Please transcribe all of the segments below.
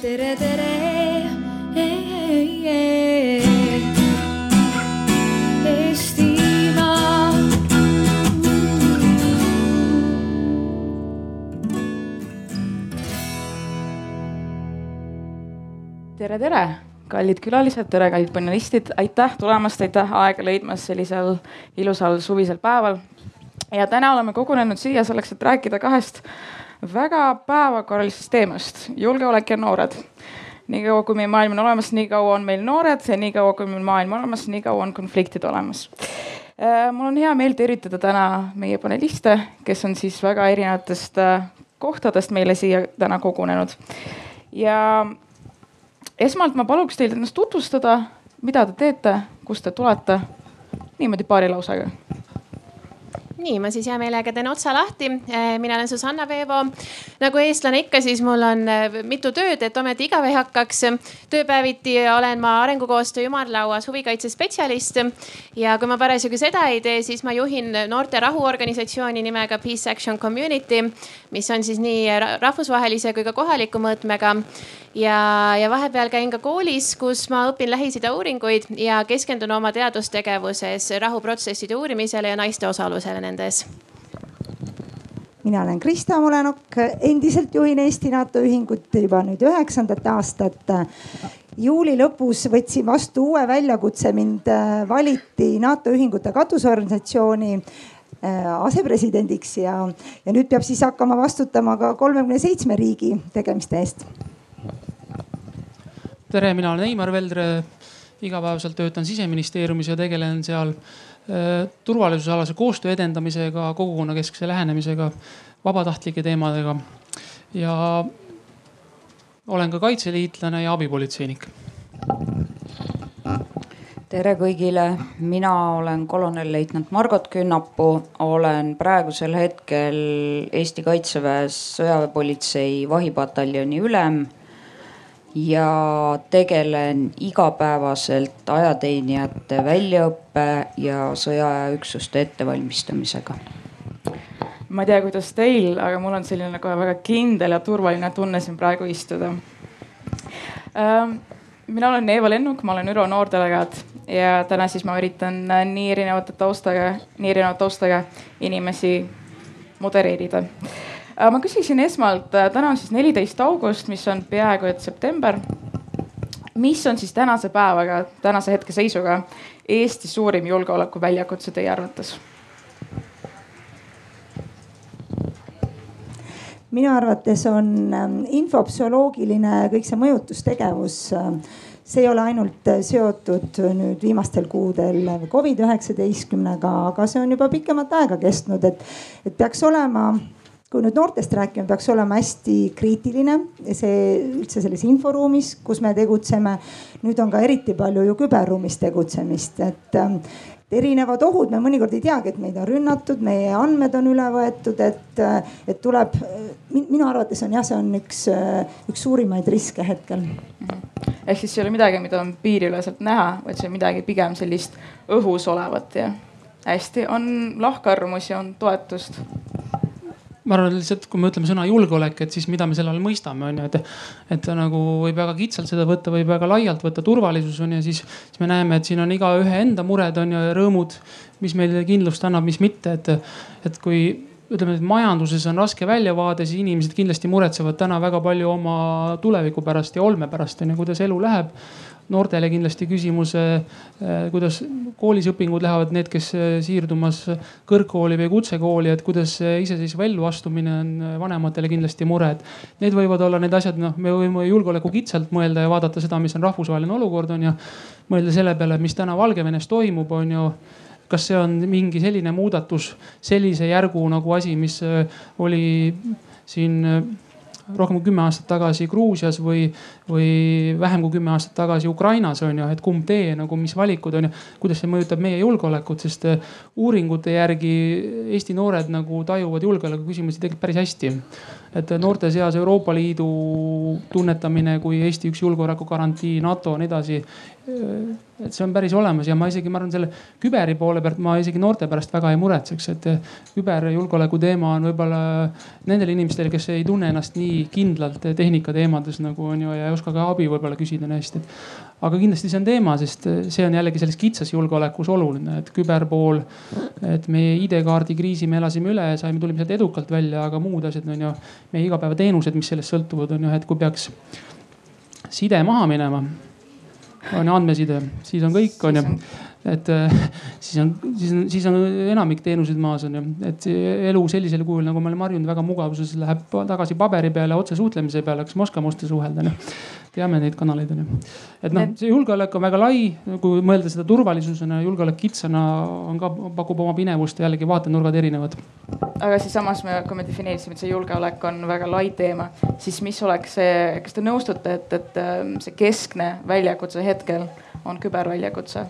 tere, tere. Eestimaa. tere, tere, kallid külalised, tere, kallid panelistid, aitäh tulemast, aitäh aega leidmast sellisel ilusal suvisel päeval. ja täna oleme kogunenud siia selleks, et rääkida kahest väga päevakorralisest teemast, julgeolek ja noored. niikaua kui meie maailm on olemas, nii kaua on meil noored ja nii kaua kui meil maailm on olemas, nii kaua on konfliktid olemas Äh, mul on hea meel tervitada täna meie paneliste, kes on siis väga erinevatest äh, kohtadest meile siia täna kogunenud. ja esmalt ma paluks teil ennast tutvustada, mida te teete, kust te tulete, niimoodi paari lausega nii, ma siis hea meelega teen otsa lahti. mina olen Susanna Veevo. nagu eestlane ikka, siis mul on äh, mitu tööd, et ometi igav ei hakkaks. tööpäeviti olen ma arengukoostöö ümarlauas huvikaitsespetsialist. ja kui ma parasjagu seda ei tee, siis ma juhin noorte rahuorganisatsiooni nimega Peace Action Community, mis on siis nii rahvusvahelise kui ka kohaliku mõõtmega ja, ja vahepeal käin ka koolis, kus ma õpin Lähis-Ida uuringuid ja keskendun oma teadustegevuses rahuprotsesside uurimisele ja naiste osalusele nendes mina olen Krista Mulenok, endiselt juhin Eesti NATO ühingut juba nüüd üheksandat aastat. juuli lõpus võtsin vastu uue väljakutse, mind äh, valiti NATO ühingute katusorganisatsiooni äh, asepresidendiks ja, ja nüüd peab siis hakkama vastutama ka kolmekümne seitsme riigi tegemiste eest. Tere, mina olen Eimar Veldre. igapäevaselt töötan siseministeeriumis ja tegelen seal Äh, turvalisusalase koostöö edendamisega, kogukonnakeskse lähenemisega, vabatahtlike teemadega. ja olen ka kaitseliitlane ja abipolitseinik. tere kõigile, mina olen kolonelleitnant Margot Künnapuu, olen praegusel hetkel Eesti Kaitseväes sõjaväepolitsei vahipataljoni ülem ja tegelen igapäevaselt ajateenijate väljaõppe ja sõjaajaüksuste ettevalmistamisega. ma ei tea, kuidas teil, aga mul on selline kohe väga kindel ja turvaline tunne siin praegu istuda. Ähm, mina olen Eeva Lennuk, ma olen ÜRO noordelegaat ja täna siis ma üritan nii erinevate taustaga, nii erineva taustaga inimesi modereerida ma küsiksin esmalt, äh, täna on siis neliteist august, mis on peaaegu et september. mis on siis tänase päevaga, tänase hetke seisuga Eesti suurim julgeolekuväljakutse teie arvates? minu arvates on ähm, infopsühholoogiline kõik see mõjutustegevus äh, see ei ole ainult seotud nüüd viimastel kuudel Covid üheksateistkümnega, aga see on juba pikemat aega kestnud, et, et peaks olema kui nüüd noortest rääkima, peaks olema hästi kriitiline see üldse selles inforuumis, kus me tegutseme. nüüd on ka eriti palju ju küberruumis tegutsemist, et ähm, erinevad ohud, me mõnikord ei teagi, et meid on rünnatud, meie andmed on üle võetud, et, äh, et tuleb, minu arvates on jah, see on üks, äh, üks suurimaid riske hetkel. ehk siis see ei ole midagi, mida on piiriüleselt näha, vaid see on midagi pigem sellist õhus olevat ja hästi, on lahkarvamusi, on toetust ma arvan lihtsalt, kui me ütleme sõna julgeolek, et siis mida me selle all mõistame, on ju, et. et nagu võib väga kitsalt seda võtta, võib väga laialt võtta, turvalisus on ju, siis, siis me näeme, et siin on igaühe enda mured on ju ja rõõmud, mis meile kindlust annab, mis mitte, et, et kui ütleme, et majanduses on raske väljavaade, siis inimesed kindlasti muretsevad täna väga palju oma tuleviku pärast ja olme pärast on ju, kuidas elu läheb noortele kindlasti küsimus, eh, kuidas koolis õpingud lähevad, need, kes eh, siirdumas kõrgkooli või kutsekooli, et kuidas iseseisva ellu astumine on eh, vanematele kindlasti mure, et. Need võivad olla need asjad, noh, me võime julgeoleku kitsalt mõelda ja vaadata seda, mis on rahvusvaheline olukord, on ju. mõelda selle peale, mis täna Valgevenes toimub, on ju kas see on mingi selline muudatus, sellise järgu nagu asi, mis oli siin rohkem kui kümme aastat tagasi Gruusias või, või vähem kui kümme aastat tagasi Ukrainas on ju, et kumb tee nagu, mis valikud on ju. kuidas see mõjutab meie julgeolekut, sest uuringute järgi Eesti noored nagu tajuvad julgeoleku küsimusi tegelikult päris hästi. et noorte seas Euroopa Liidu tunnetamine kui Eesti üks julgeolekugarantii, NATO ja nii edasi et see on päris olemas ja ma isegi, ma arvan, selle küberi poole pealt ma isegi noorte pärast väga ei muretseks, et küberjulgeoleku teema on võib-olla nendele inimestele, kes ei tunne ennast nii kindlalt tehnika teemades nagu on ju ja ei oska ka abi võib-olla küsida nii hästi. aga kindlasti see on teema, sest see on jällegi selles kitsas julgeolekus oluline, et küberpool, et meie ID-kaardi kriisi me elasime üle, saime, tulime sealt edukalt välja, aga muud asjad on ju, meie igapäevateenused, mis sellest sõltuvad, on ju, et kui peaks side maha minema on andmeside, siis on kõik, on ju et äh, siis on, siis on, siis on enamik teenuseid maas on ju, et elu sellisel kujul, nagu me oleme harjunud, väga mugavuses läheb tagasi paberi peale, otse suhtlemise peale, kas me oskame otse suhelda on ju. teame neid kanaleid on ju. et noh, see julgeolek on väga lai, kui mõelda seda turvalisusena, julgeolek kitsana on ka, pakub oma pinevust jällegi vaatenurgad erinevad. aga siis samas me, kui me defineerisime, et see julgeolek on väga lai teema, siis mis oleks see, kas te nõustute, et, et ähm, see keskne väljakutse hetkel on küberväljakutse?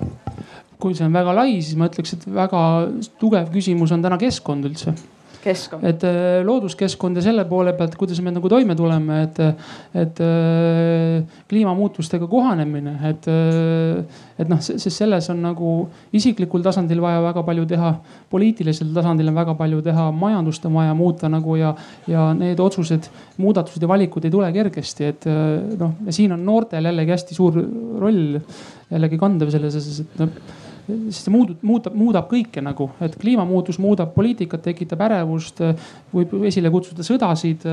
Kui see on väga lai, siis ma ütleks, et väga tugev küsimus on täna keskkond üldse keskkond. et äh, looduskeskkond ja selle poole pealt, kuidas me nagu toime tuleme, et, et äh, kliimamuutustega kohanemine, et, äh, et noh, sest selles on nagu isiklikul tasandil vaja väga palju teha. poliitilisel tasandil on väga palju teha, majandust on vaja muuta nagu ja, ja need otsused, muudatused ja valikud ei tule kergesti, et noh, ja siin on noortel jällegi hästi suur roll jällegi kandev selles et noh sest see muudab, muudab, muudab kõike nagu, et kliimamuutus muudab poliitikat, tekitab ärevust, võib esile kutsuda sõdasid,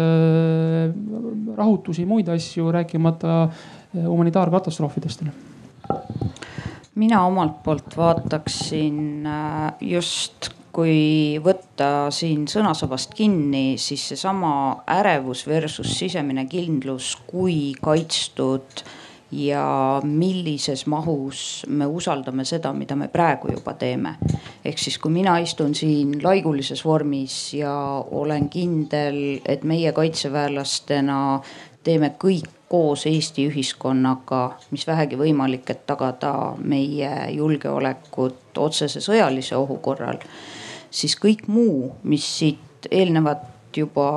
rahutusi, muid asju, rääkimata humanitaarkatastroofidest. Mina omalt poolt vaataksin äh, just kui võtta siin sõnasabast kinni, siis seesama ärevus versus sisemine kindlus, kui kaitstud äh, ja millises mahus me usaldame seda, mida me praegu juba teeme. ehk siis, kui mina istun siin laigulises vormis ja olen kindel, et meie kaitseväelastena teeme kõik koos Eesti ühiskonnaga, mis vähegi võimalik, et tagada meie julgeolekut otsese sõjalise ohu korral, siis kõik muu, mis siit eelnevat juba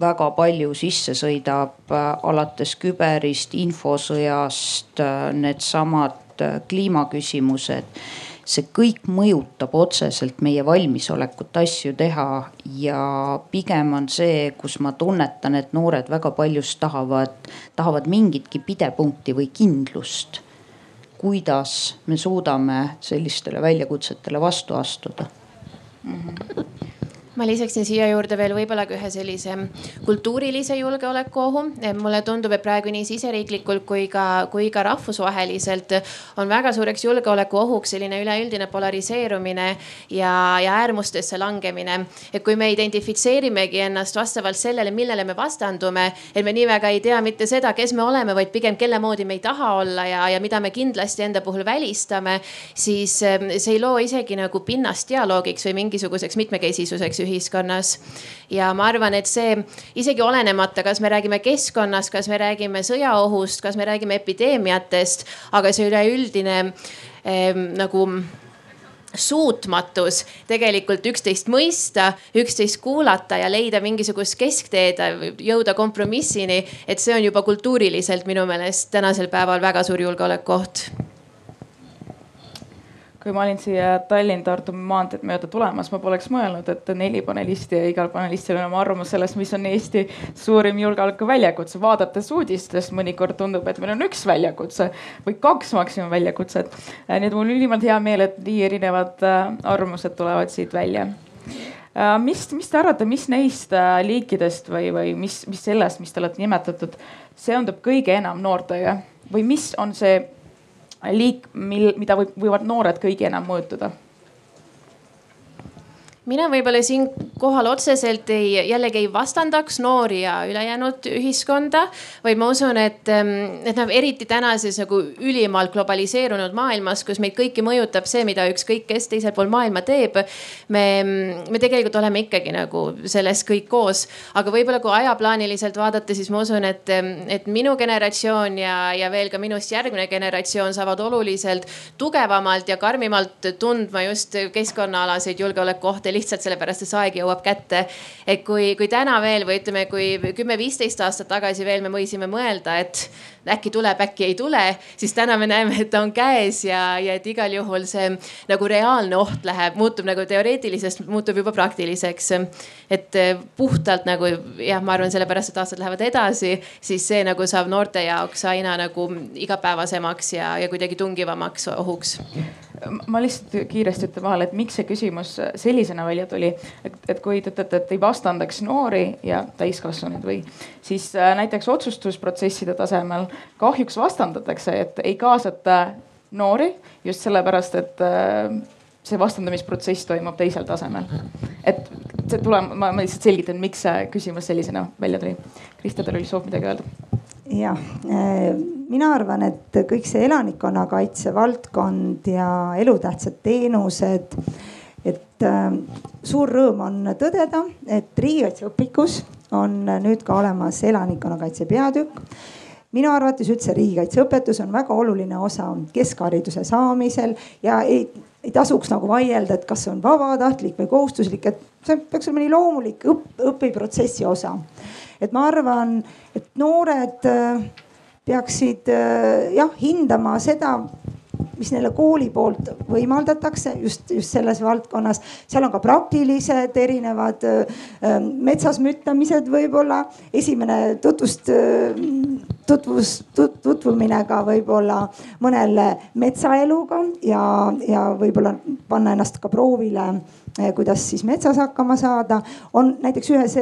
väga palju sisse sõidab äh, alates küberist, infosõjast, äh, needsamad äh, kliimaküsimused. see kõik mõjutab otseselt meie valmisolekut asju teha ja pigem on see, kus ma tunnetan, et noored väga paljus tahavad, tahavad mingitki pidepunkti või kindlust. kuidas me suudame sellistele väljakutsetele vastu astuda mm. -hmm ma lisaksin siia juurde veel võib-olla ka ühe sellise kultuurilise julgeoleku ohu. mulle tundub, et praegu nii siseriiklikult kui ka, kui ka rahvusvaheliselt on väga suureks julgeolekuohuks selline üleüldine polariseerumine ja, ja äärmustesse langemine. et kui me identifitseerimegi ennast vastavalt sellele, millele me vastandume, et me nii väga ei tea mitte seda, kes me oleme, vaid pigem kelle moodi me ei taha olla ja, ja mida me kindlasti enda puhul välistame, siis see ei loo isegi nagu pinnast dialoogiks või mingisuguseks mitmekesisuseks ühiskonnas. Ja ma arvan, et see isegi olenemata, kas me räägime keskkonnast, kas me räägime sõjaohust, kas me räägime epideemiatest, aga see üleüldine eh, nagu suutmatus tegelikult üksteist mõista, üksteist kuulata ja leida mingisugust keskteed, jõuda kompromissini. et see on juba kultuuriliselt minu meelest tänasel päeval väga suur julgeolekuoht kui ma olin siia Tallinn-Tartu maanteed mööda tulemas, ma poleks mõelnud, et neli panelisti ja igal panelistil on oma arvamus sellest, mis on Eesti suurim julgeolekuväljakutse. vaadates uudistest mõnikord tundub, et meil on üks väljakutse või kaks maksimum väljakutset. nii et mul on ülimalt hea meel, et nii erinevad äh, arvamused tulevad siit välja äh, mis, mis te arvate, mis neist äh, liikidest või, või mis, mis sellest, mis te olete nimetatud, seondub kõige enam noortega või mis on see liik, mil, mida võib, võivad noored kõige enam mõjutada mina võib-olla siinkohal otseselt ei, jällegi ei vastandaks noori ja ülejäänud ühiskonda, vaid ma usun, et, ähm, et noh, eriti tänases nagu ülimalt globaliseerunud maailmas, kus meid kõiki mõjutab see, mida ükskõik kes teisel pool maailma teeb. me, me tegelikult oleme ikkagi nagu selles kõik koos, aga võib-olla kui ajaplaaniliselt vaadata, siis ma usun, et, et minu generatsioon ja, ja veel ka minust järgmine generatsioon saavad oluliselt tugevamalt ja karmimalt tundma just keskkonnaalaseid julgeolekuohte ette lihtsalt sellepärast, et see aeg jõuab kätte. et kui, kui täna veel või ütleme, kui kümme-viisteist aastat tagasi veel me võisime mõelda, et äkki tuleb, äkki ei tule, siis täna me näeme, et ta on käes ja, ja et igal juhul see nagu reaalne oht läheb, muutub nagu teoreetilisest, muutub juba praktiliseks. et puhtalt nagu jah, ma arvan, sellepärast, et aastad lähevad edasi, siis see nagu saab noorte jaoks aina nagu igapäevasemaks ja, ja kuidagi tungivamaks ohuks ma lihtsalt kiiresti ütlen vahele, et miks see küsimus sellisena välja tuli. et, et kui te ütlete, et ei vastandaks noori ja täiskasvanuid või, siis äh, näiteks otsustusprotsesside tasemel kahjuks vastandatakse, et ei kaasata noori just sellepärast, et äh, see vastandamisprotsess toimub teisel tasemel. et see tuleb, ma lihtsalt selgitan, miks see küsimus sellisena välja tuli. Krista, teil oli soov midagi öelda? Jah, äh, mina arvan, et kõik see elanikkonnakaitse valdkond ja elutähtsad teenused, et äh, suur rõõm on tõdeda, et riigikaitseõpikus on nüüd ka olemas elanikkonnakaitse peatükk. Minu arvates üldse riigikaitseõpetus on väga oluline osa keskhariduse saamisel ja ei, ei tasuks nagu vaielda, et kas see on vabatahtlik või kohustuslik, et see peaks olema nii loomulik õpp, õpiprotsessi osa et ma arvan, et noored äh, peaksid äh, jah hindama seda, mis neile kooli poolt võimaldatakse just, just selles valdkonnas. seal on ka praktilised erinevad metsas müttamised võib-olla. esimene tutvust, tutvus, tutvumine ka võib-olla mõnele metsaeluga ja, ja võib-olla panna ennast ka proovile kuidas siis metsas hakkama saada. on näiteks ühes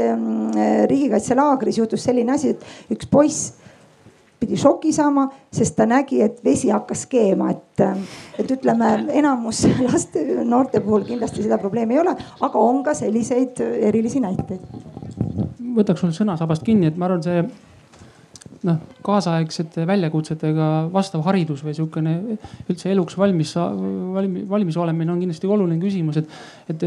riigikaitselaagris juhtus selline asi, et üks poiss pidi šoki saama, sest ta nägi, et vesi hakkas keema, et, et ütleme, enamus laste, noorte puhul kindlasti seda probleemi ei ole, aga on ka selliseid erilisi näiteid. võtaks sul sõnasabast kinni, et ma arvan, see noh, kaasaegsete väljakutsetega vastav haridus või sihukene üldse eluks valmis, valmis, valmis olemine on kindlasti oluline küsimus, et, et,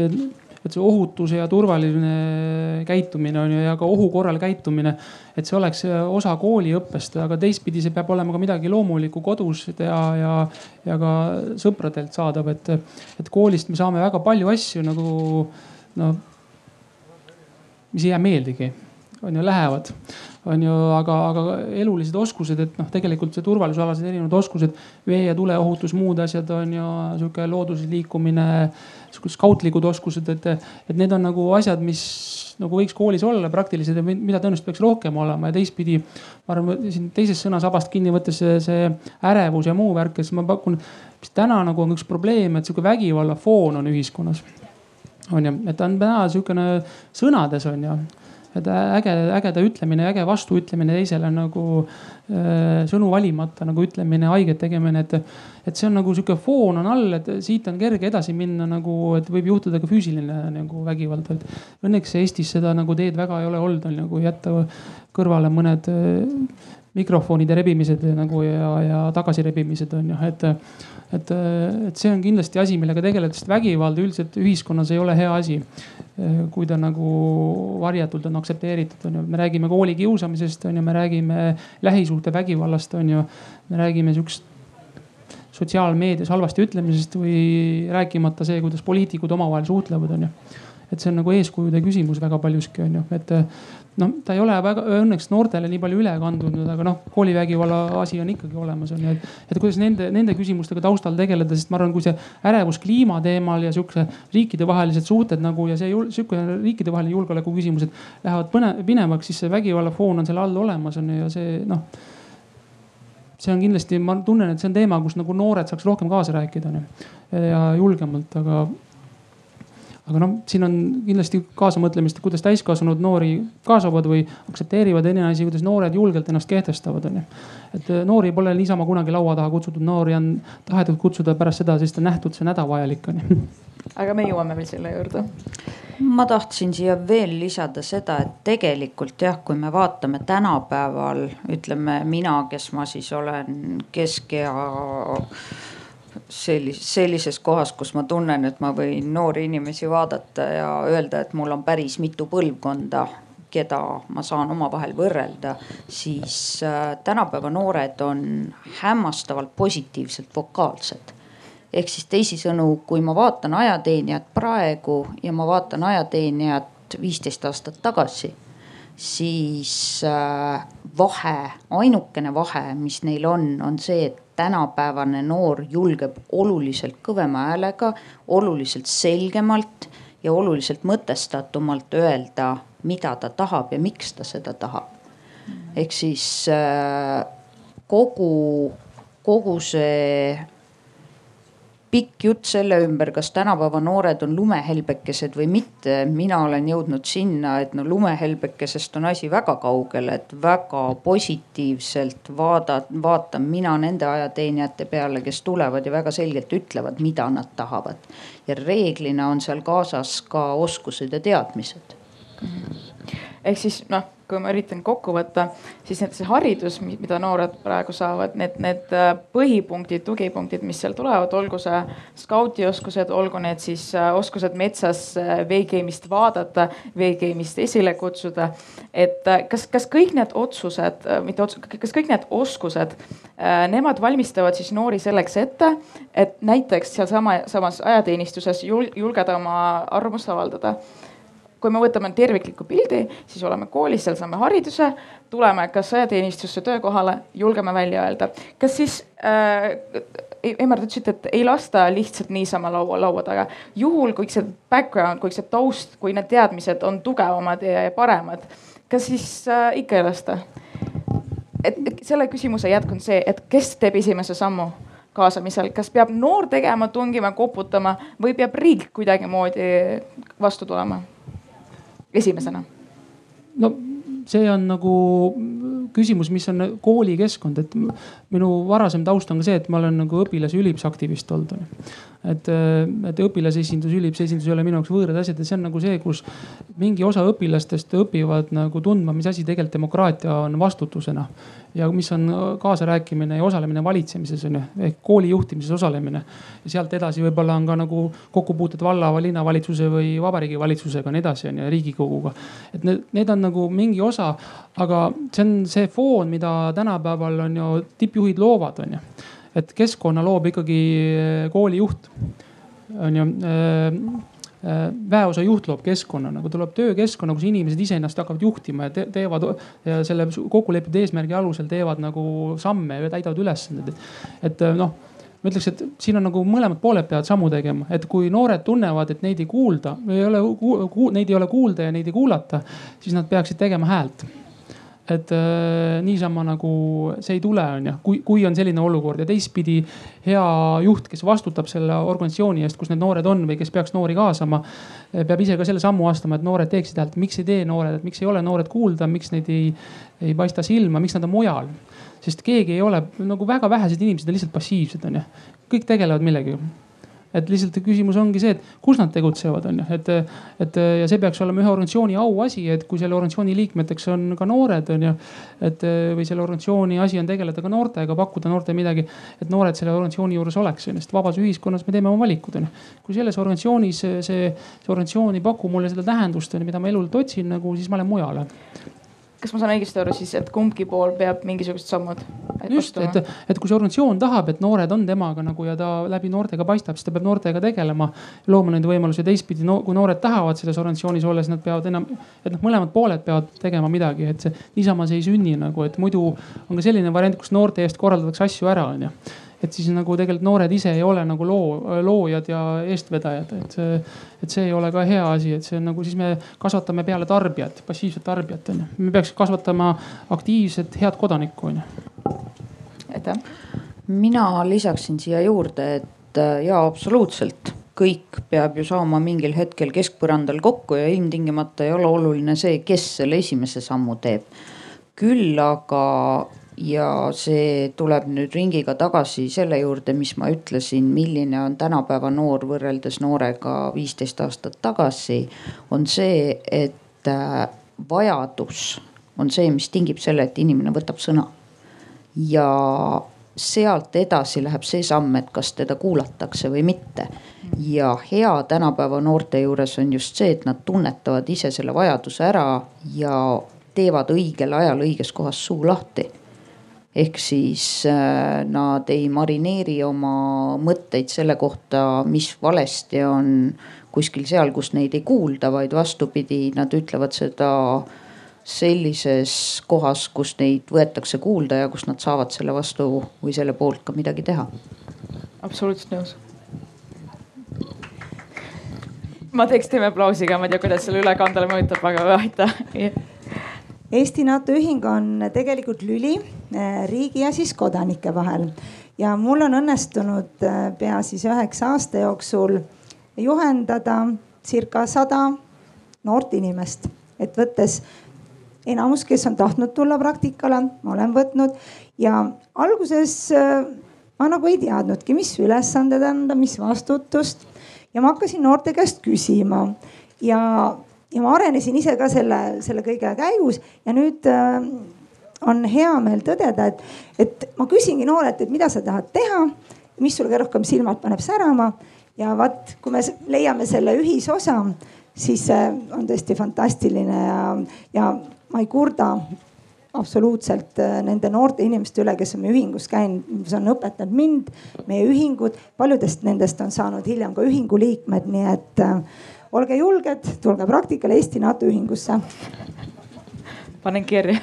et see ohutuse ja turvaline käitumine on ju ja ka ohu korral käitumine, et see oleks osa kooliõppest, aga teistpidi see peab olema ka midagi loomulikku kodus ja, ja, ja ka sõpradelt saadav, et, et koolist me saame väga palju asju nagu noh, mis ei jää meeldigi on ju, lähevad on ju, aga, aga elulised oskused, et noh, tegelikult see turvalisusalased erinevad oskused, vee ja tuleohutus, muud asjad on ju sihuke looduses liikumine, sihukesed skautlikud oskused, et, et need on nagu asjad, mis nagu võiks koolis olla praktilised ja mida tõenäoliselt peaks rohkem olema ja teistpidi. ma arvan, siin teisest sõnasabast kinni võttes see, see ärevus ja muu värk, siis ma pakun, mis täna nagu on üks probleem, et sihuke vägivallafoon on ühiskonnas on ju, et ta on täna sihukene sõnades on ju et äge, ägeda ütlemine, äge vastuütlemine teisele nagu äh, sõnu valimata nagu ütlemine, haiget tegemine, et. et see on nagu sihuke foon on all, et siit on kerge edasi minna nagu, et võib juhtuda ka füüsiline nagu vägivald, et. Õnneks Eestis seda nagu teed väga ei ole olnud, on nagu jätta kõrvale mõned äh, mikrofonide rebimised nagu ja, ja tagasirebimised on ju, et et, et see on kindlasti asi, millega tegeleda, sest vägivald üldiselt ühiskonnas ei ole hea asi. kui ta nagu varjatult on aktsepteeritud, on ju, me räägime koolikiusamisest, on ju, me räägime lähisuhtevägivallast, on ju. me räägime sihukest sotsiaalmeedias halvasti ütlemisest või rääkimata see, kuidas poliitikud omavahel suhtlevad, on ju. et see on nagu eeskujude küsimus väga paljuski on ju, et noh, ta ei ole väga õnneks noortele nii palju üle kandunud, aga noh, koolivägivalla asi on ikkagi olemas on ju, et, et kuidas nende, nende küsimustega taustal tegeleda, sest ma arvan, kui see ärevus kliima teemal ja sihukese riikidevahelised suhted nagu ja see sihukene riikidevaheline julgeoleku küsimused lähevad põne-, pinevaks, siis see vägivallafoon on selle all olemas on ju ja see noh see on kindlasti, ma tunnen, et see on teema, kus nagu noored saaks rohkem kaasa rääkida onju ja julgemalt, aga aga noh, siin on kindlasti kaasamõtlemist, kuidas täiskasvanud noori kaasavad või aktsepteerivad, teine asi, kuidas noored julgelt ennast kehtestavad, onju. et äh, noori pole niisama kunagi laua taha kutsutud, noori on tahetud kutsuda pärast seda, sest on nähtud, see on hädavajalik, onju. aga me jõuame veel selle juurde ma tahtsin siia veel lisada seda, et tegelikult jah, kui me vaatame tänapäeval, ütleme mina, kes ma siis olen kesk- ja sellis-, sellises kohas, kus ma tunnen, et ma võin noori inimesi vaadata ja öelda, et mul on päris mitu põlvkonda, keda ma saan omavahel võrrelda, siis äh, tänapäeva noored on hämmastavalt positiivselt vokaalsed. Ehk siis teisisõnu, kui ma vaatan ajateenijat praegu ja ma vaatan ajateenijat viisteist aastat tagasi, siis äh, vahe, ainukene vahe, mis neil on, on see, et tänapäevane noor julgeb oluliselt kõvema häälega, oluliselt selgemalt ja oluliselt mõtestatumalt öelda, mida ta tahab ja miks ta seda tahab. ehk siis äh, kogu, kogu see pikk jutt selle ümber, kas tänapäeva noored on lumehelbekesed või mitte. mina olen jõudnud sinna, et no lumehelbekesest on asi väga kaugel, et väga positiivselt vaada, vaatan mina nende ajateenijate peale, kes tulevad ja väga selgelt ütlevad, mida nad tahavad. ja reeglina on seal kaasas ka oskused ja teadmised. ehk siis noh kui ma üritan kokku võtta, siis need, see haridus, mida noored praegu saavad, need, need äh, põhipunktid, tugipunktid, mis seal tulevad, olgu see skautioskused, olgu need siis äh, oskused metsas äh, veekeemist vaadata, veekeemist esile kutsuda. et kas, kas kõik need otsused, mitte otsused, kas kõik need oskused, nemad valmistavad siis noori selleks ette, et näiteks sealsama, samas ajateenistuses julgeda oma arvamust avaldada kui me võtame tervikliku pildi, siis oleme koolis, seal saame hariduse, tuleme kas sõjateenistusse töökohale, julgeme välja öelda. kas siis äh,, Emmer, te ütlesite, et ei lasta lihtsalt niisama laua, laua taga. juhul, kui see background, kui see taust, kui need teadmised on tugevamad ja paremad, kas siis äh, ikka ei lasta? et selle küsimuse jätk on see, et kes teeb esimese sammu kaasamisel, kas peab noor tegema, tungima, koputama või peab riik kuidagimoodi vastu tulema? Esimesena? no see on nagu küsimus, mis on koolikeskkond, et minu varasem taust on ka see, et ma olen nagu õpilas- ja üliõpilasaktivist olnud onju. Et, et õpilasesindus, üliõpilasesindus ei ole minu jaoks võõrad asjad ja see on nagu see, kus mingi osa õpilastest õpivad nagu tundma, mis asi tegelikult demokraatia on vastutusena ja mis on kaasarääkimine ja osalemine valitsemises on ju, ehk kooli juhtimises osalemine. ja sealt edasi võib-olla on ka nagu kokkupuuted valla või linnavalitsuse või vabariigi valitsusega ja nii edasi on ju, riigikoguga. et need, need on nagu mingi osa, aga see on see foon, mida tänapäeval on ju tippjuhid loovad, on ju. Et keskkonna loob ikkagi koolijuht. On ju Äh, väeosa juht loob keskkonna, nagu tuleb töökeskkonna, kus inimesed iseennast hakkavad juhtima ja te teevad ja selle kokkulepitud eesmärgi alusel teevad nagu samme ja täidavad ülesandeid. et noh ma ütleks, et siin on nagu mõlemad pooled peavad sammu tegema, et kui noored tunnevad, et neid ei kuulda, ei ole, neid ei ole kuulda ja neid ei kuulata, siis nad peaksid tegema häält et äh, niisama nagu see ei tule, on ju, kui, kui on selline olukord ja teistpidi hea juht, kes vastutab selle organisatsiooni eest, kus need noored on või kes peaks noori kaasama, peab ise ka selle sammu astuma, et noored teeksid häält, miks ei tee noored, et miks ei ole noored kuulda, miks neid ei, ei paista silma, miks nad on mujal. sest keegi ei ole nagu väga vähesed inimesed on lihtsalt passiivsed, on ju, kõik tegelevad millegagi et lihtsalt küsimus ongi see, et kus nad tegutsevad, on ju, et, et ja see peaks olema ühe organisatsiooni auasi, et kui selle organisatsiooni liikmeteks on ka noored, on ju. et või selle organisatsiooni asi on tegeleda ka noortega, pakkuda noortele midagi, et noored selle organisatsiooni juures oleks, on ju, sest vabas ühiskonnas me teeme oma valikud, on ju. kui selles organisatsioonis see, see organisatsioon ei paku mulle seda tähendust, mida ma elult otsin nagu, siis ma lähen mujale kas ma saan õigesti aru siis, et kumbki pool peab mingisugused sammud? just, et, et kui see organisatsioon tahab, et noored on temaga nagu ja ta läbi noortega paistab, siis ta peab noortega tegelema. looma neid võimalusi teistpidi no,, kui noored tahavad selles organisatsioonis olla, siis nad peavad enam, et noh, mõlemad pooled peavad tegema midagi, et see niisama see ei sünni nagu, et muidu on ka selline variant, kus noorte eest korraldatakse asju ära, onju et siis nagu tegelikult noored ise ei ole nagu loo, loojad ja eestvedajad, et see, et see ei ole ka hea asi, et see on nagu siis me kasvatame peale tarbijat, passiivset tarbijat on ju. me peaks kasvatama aktiivset head kodanikku on ju. aitäh. mina lisaksin siia juurde, et äh, jaa, absoluutselt kõik peab ju saama mingil hetkel keskpõrandal kokku ja ilmtingimata ei ole oluline see, kes selle esimese sammu teeb. küll aga ja see tuleb nüüd ringiga tagasi selle juurde, mis ma ütlesin, milline on tänapäeva noor võrreldes noorega viisteist aastat tagasi. on see, et äh, vajadus on see, mis tingib selle, et inimene võtab sõna. ja sealt edasi läheb see samm, et kas teda kuulatakse või mitte. ja hea tänapäeva noorte juures on just see, et nad tunnetavad ise selle vajaduse ära ja teevad õigel ajal õiges kohas suu lahti ehk siis äh, nad ei marineeri oma mõtteid selle kohta, mis valesti on kuskil seal, kus neid ei kuulda, vaid vastupidi, nad ütlevad seda sellises kohas, kus neid võetakse kuulda ja kus nad saavad selle vastu või selle poolt ka midagi teha. absoluutselt nõus. ma teeks teeme aplausiga, ma ei tea, kuidas selle ülekandele mõjutab, aga aitäh Eesti NATO ühing on tegelikult lüli eh, riigi ja siis kodanike vahel. Ja mul on õnnestunud eh, pea siis üheksa aasta jooksul juhendada circa sada noort inimest, et võttes enamus, kes on tahtnud tulla praktikale, ma olen võtnud. Ja alguses eh, ma nagu ei teadnudki, mis ülesanded anda, mis vastutust. Ja ma hakkasin noorte käest küsima. Ja ja ma arenesin ise ka selle, selle kõige käigus ja nüüd äh, on hea meel tõdeda, et, et ma küsingi noorelt, et mida sa tahad teha, mis sul kõige rohkem silmad paneb särama. Ja vaat, kui me leiame selle ühisosa, siis see on tõesti fantastiline ja, ja ma ei kurda absoluutselt äh, nende noorte inimeste üle, kes on meie ühingus käinud, mis on õpetanud mind, meie ühingut, paljudest nendest on saanud hiljem ka ühingu liikmed, nii et äh, olge julged, tulge praktikale Eesti NATO ühingusse. panen kirja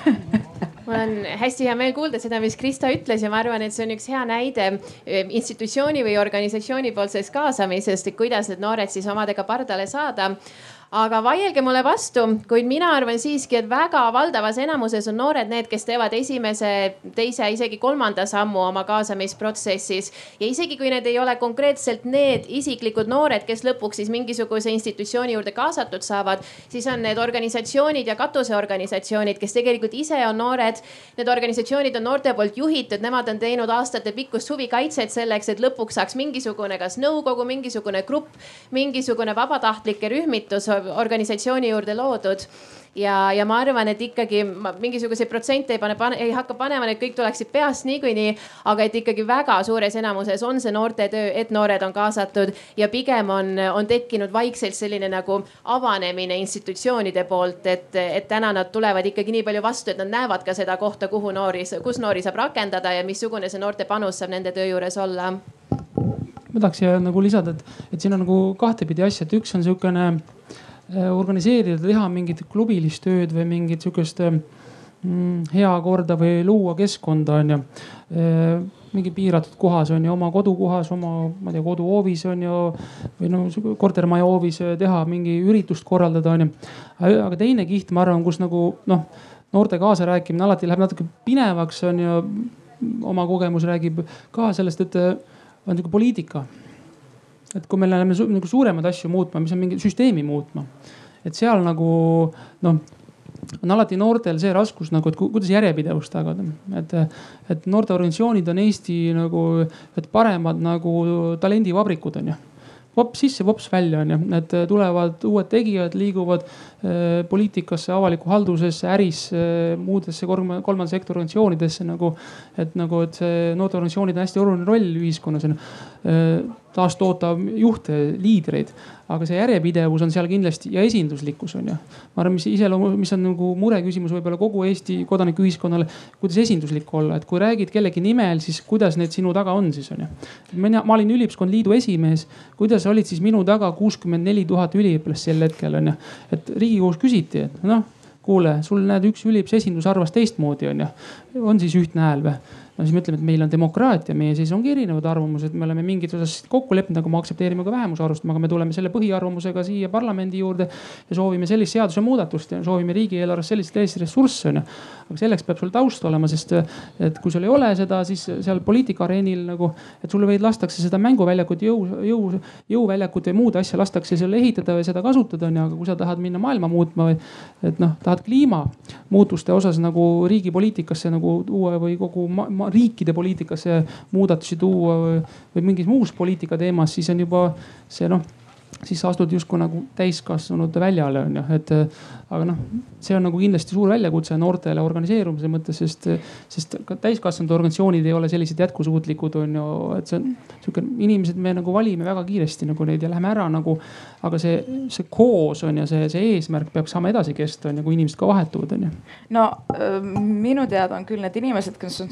mul on hästi hea meel kuulda seda, mis Krista ütles ja ma arvan, et see on üks hea näide eh, institutsiooni või organisatsiooni poolsest kaasamisest, et kuidas need noored siis omadega pardale saada aga vaielge mulle vastu, kuid mina arvan siiski, et väga valdavas enamuses on noored need, kes teevad esimese, teise, isegi kolmanda sammu oma kaasamisprotsessis. ja isegi kui need ei ole konkreetselt need isiklikud noored, kes lõpuks siis mingisuguse institutsiooni juurde kaasatud saavad, siis on need organisatsioonid ja katuseorganisatsioonid, kes tegelikult ise on noored. Need organisatsioonid on noorte poolt juhitud, nemad on teinud aastatepikkust huvikaitset selleks, et lõpuks saaks mingisugune, kas nõukogu, mingisugune grupp, mingisugune vabatahtlike rühmitus organisatsiooni juurde loodud ja, ja ma arvan, et ikkagi mingisuguseid protsente ei pane, ei hakka panema, need kõik tuleksid peast niikuinii. aga et ikkagi väga suures enamuses on see noortetöö, et noored on kaasatud ja pigem on, on tekkinud vaikselt selline nagu avanemine institutsioonide poolt, et, et täna nad tulevad ikkagi nii palju vastu, et nad näevad ka seda kohta, kuhu noori, kus noori saab rakendada ja missugune see noorte panus saab nende töö juures olla ma tahaks siia nagu lisada, et, et siin on nagu kahtepidi asja, et üks on sihukene Äh, organiseerida, teha mingit klubilist tööd või mingit sihukest mm, hea korda või luua keskkonda on ju. Äh, mingi piiratud kohas on ju, oma kodukohas, oma, ma ei tea, koduhoovis on ju või no kortermaja hoovis teha mingi üritust korraldada on ju. aga teine kiht, ma arvan, kus nagu noh, noorte kaasarääkimine alati läheb natuke pinevaks on ju. oma kogemus räägib ka sellest, et on niisugune poliitika et kui me läheme su nagu suuremaid asju muutma, mis on mingi süsteemi muutma, et seal nagu noh on alati noortel see raskus nagu, et kuidas järjepidevust tagada, et, et noorteorganisatsioonid on Eesti nagu, et paremad nagu talendivabrikud on ju vops sisse, vops välja on ju, et tulevad uued tegijad, liiguvad äh, poliitikasse, avalikku haldusesse, ärisse, muudesse kolmanda sektori organisatsioonidesse nagu. et nagu, et see noorteorganisatsioonid on hästi oluline roll ühiskonnas on äh, taastoota juhte, liidreid. Aga see järjepidevus on seal kindlasti ja esinduslikkus on ju. ma arvan, mis iseloomu, mis on nagu mureküsimus võib-olla kogu Eesti kodanikuühiskonnale, kuidas esinduslik olla, et kui räägid kellegi nimel, siis kuidas need sinu taga on siis on ju. mina, ma olin Üliõpilaskonna Liidu esimees, kuidas olid siis minu taga kuuskümmend neli tuhat üliõpilast sel hetkel on ju. et riigikogus küsiti, et noh kuule, sul näed, üks üliõpilase esindus arvas teistmoodi on ju. on siis ühtne hääl või? No siis me ütleme, et meil on demokraatia, meie sees ongi erinevad arvamused, me oleme mingis osas kokku leppinud, aga me aktsepteerime ka vähemuse arvamust, aga me tuleme selle põhiarvamusega siia parlamendi juurde ja soovime sellist seadusemuudatust ja soovime riigieelarves sellist, sellist ressurssi onju. Aga selleks peab sul taust olema, sest et kui sul ei ole seda, siis seal poliitika areenil nagu, et sulle võid lastakse seda mänguväljakut, jõu, jõu, jõuväljakut või muud asja lastakse sulle ehitada või seda kasutada onju, aga kui sa tahad minna maailma muutma või et noh, tahad kliimamuutuste osas nagu riigi poliitikasse nagu tuua või kogu ma, ma, riikide poliitikasse muudatusi tuua või, või mingis muus poliitika teemas, siis on juba see noh siis sa astud justkui nagu täiskasvanute väljale on ju, et aga noh, see on nagu kindlasti suur väljakutse noortele organiseerumise mõttes, sest, sest ka täiskasvanute organisatsioonid ei ole sellised jätkusuutlikud, on ju, et see on sihuke, inimesed me nagu valime väga kiiresti nagu neid ja läheme ära nagu. aga see, see koos on ju, see, see eesmärk peab saama edasi kesta, on ju, kui inimesed ka vahetuvad, on ju. no minu teada on küll need inimesed, kes on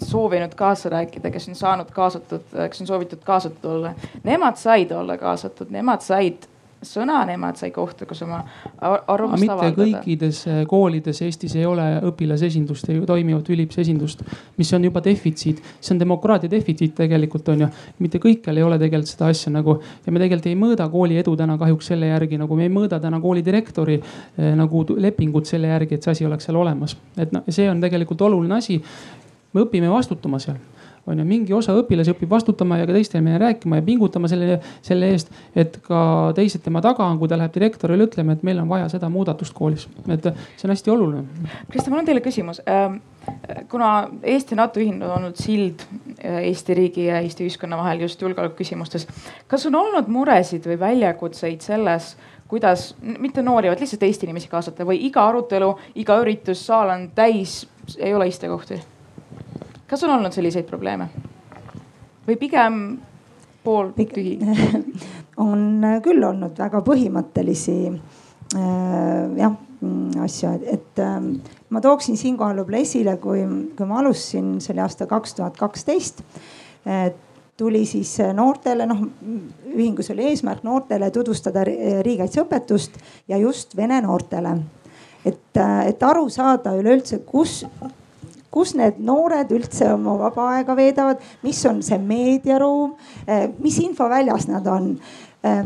soovinud kaasa rääkida, kes on saanud kaasatud, kes on soovitud kaasatud olla, nemad said olla kaasatud, nemad said sõna, nemad sai kohta, kus oma arvamust avaldada. kõikides eh, koolides Eestis ei ole õpilasesindust ja toimivat üliõpilasesindust, mis on juba defitsiit. see on demokraatia defitsiit tegelikult on ju, mitte kõikjal ei ole tegelikult seda asja nagu ja me tegelikult ei mõõda kooli edu täna kahjuks selle järgi, nagu me ei mõõda täna kooli direktori eh, nagu lepingut selle järgi, et see asi oleks seal olemas. et noh, see on tegelikult oluline asi. me õpime vastutama seal on ju, mingi osa õpilasi õpib vastutama ja ka teistele meile rääkima ja pingutama selle, selle eest, et ka teised tema taga on, kui ta läheb direktorile ütlema, et meil on vaja seda muudatust koolis, et see on hästi oluline. Krista, mul on teile küsimus ähm, kuna Eesti NATO ühinemine on olnud sild äh, Eesti riigi ja Eesti ühiskonna vahel just julgeoleku küsimustes, kas on olnud muresid või väljakutseid selles, kuidas mitte noori, vaid lihtsalt Eesti inimesi kaasata või iga arutelu, iga üritus, saal on täis, ei ole istekohti? Kas on olnud selliseid probleeme või pigem pooltühi on küll olnud väga põhimõttelisi äh, jah asju, et äh, ma tooksin siinkohal võib-olla esile, kui, kui ma alustasin, see oli aasta kaks tuhat kaksteist tuli siis noortele, noh ühingus oli eesmärk noortele tutvustada riigikaitseõpetust ja just vene noortele. et, äh, et aru saada üleüldse, kus kus need noored üldse oma vaba aega veedavad, mis on see meediaruum, eh, mis infoväljas nad on eh,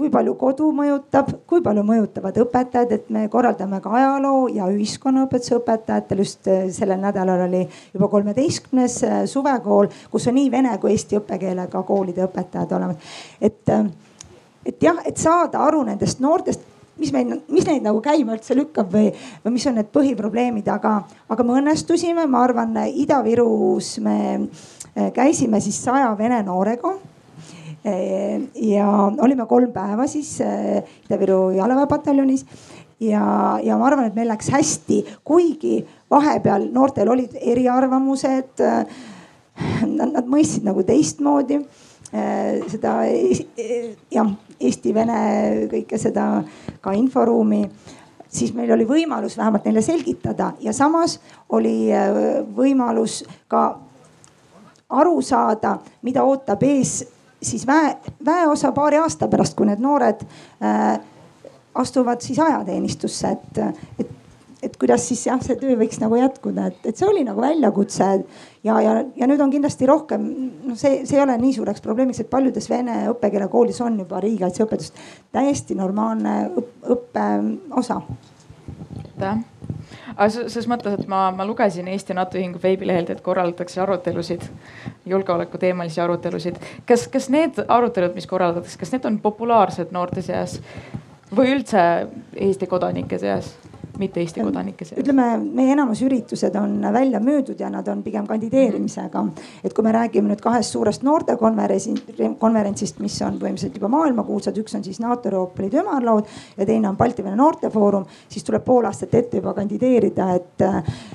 kui palju kodu mõjutab, kui palju mõjutavad õpetajad, et me korraldame ka ajaloo ja ühiskonnaõpetuse õpetajatel. just eh, sellel nädalal oli juba kolmeteistkümnes suvekool, kus on nii vene kui eesti õppekeelega koolide õpetajad olemas. et, et jah, et saada aru nendest noortest mis meil, mis neid nagu käima üldse lükkab või, või mis on need põhiprobleemid, aga, aga me õnnestusime, ma arvan, Ida-Virus me eh, käisime siis saja vene noorega eh, ja olime kolm päeva siis eh, Ida-Viru jalaväepataljonis ja, ja ma arvan, et meil läks hästi, kuigi vahepeal noortel olid eriarvamused. Nad mõistsid nagu teistmoodi seda jah, Eesti-Vene kõike seda ka inforuumi. Siis meil oli võimalus vähemalt neile selgitada ja samas oli äh, võimalus ka aru saada, mida ootab ees siis väe, väeosa paari aasta pärast, kui need noored äh, astuvad siis ajateenistusse, et et kuidas siis jah, see töö võiks nagu jätkuda, et, et see oli nagu väljakutse. ja, ja, ja nüüd on kindlasti rohkem, noh, see, see ei ole nii suureks probleemiks, et paljudes vene õppekeelega on juba riigikaitseõpetus täiesti normaalne õppe osa. aitäh aga ses mõttes, et ma, ma lugesin Eesti NATO Ühingu veebilehelt, et korraldatakse arutelusid, julgeolekuteemalisi arutelusid. kas, kas need arutelud, mis korraldatakse, kas need on populaarsed noorte seas või üldse Eesti kodanike seas? Mitte Eesti kodanike seas? ütleme, meie enamus üritused on välja müüdud ja nad on pigem kandideerimisega. et kui me räägime nüüd kahest suurest noortekonverentsist, mis on põhimõtteliselt juba maailmakuulsad, üks on siis NATO Euroopa Liidu ümarlaud ja teine on Balti-Vene noortefoorum, siis tuleb pool aastat ette juba kandideerida, et,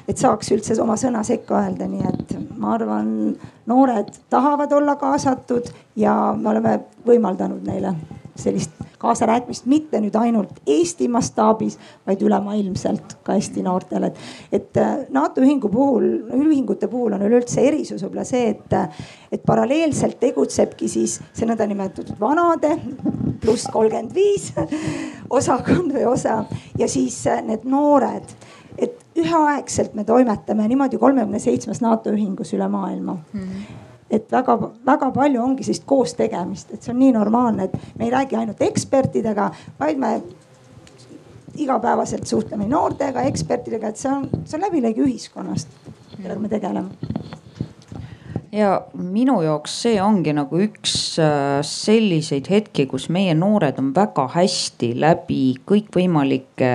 et saaks üldse oma sõna sekka öelda, nii et ma arvan, noored tahavad olla kaasatud ja me oleme võimaldanud neile sellist kaasarääkimist mitte nüüd ainult Eesti mastaabis, vaid ülemaailmselt ka Eesti noortele. et, äh, NATO ühingu puhul, ühingute puhul on üleüldse erisus võib-olla see, et, et paralleelselt tegutsebki siis see nõndanimetatud vanade pluss kolmkümmend viis osakond või osa ja siis äh, need noored üheaegselt me toimetame niimoodi kolmekümne seitsmes NATO ühingus üle maailma mm. -hmm et väga-väga palju ongi sellist koos tegemist, et see on nii normaalne, et me ei räägi ainult ekspertidega, vaid me igapäevaselt suhtleme noortega, ekspertidega, et see on, see on läbilõige ühiskonnast, millega me tegeleme ja minu jaoks see ongi nagu üks äh, selliseid hetki, kus meie noored on väga hästi läbi kõikvõimalike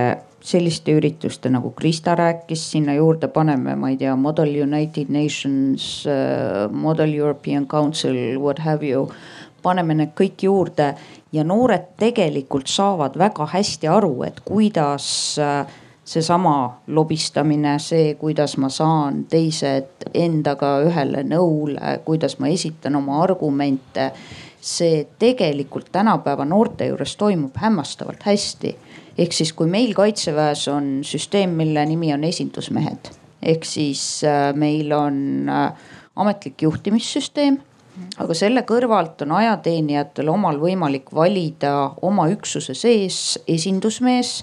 selliste ürituste nagu Krista rääkis, sinna juurde paneme, ma ei tea, Model United Nations uh,, Model European Council, what have you. paneme need kõik juurde ja noored tegelikult saavad väga hästi aru, et kuidas äh, seesama lobistamine, see, kuidas ma saan teised endaga ühele nõule, kuidas ma esitan oma argumente. see tegelikult tänapäeva noorte juures toimub hämmastavalt hästi. Ehk siis, kui meil kaitseväes on süsteem, mille nimi on esindusmehed ehk siis äh, meil on äh, ametlik juhtimissüsteem aga selle kõrvalt on ajateenijatel omal võimalik valida oma üksuse sees esindusmees,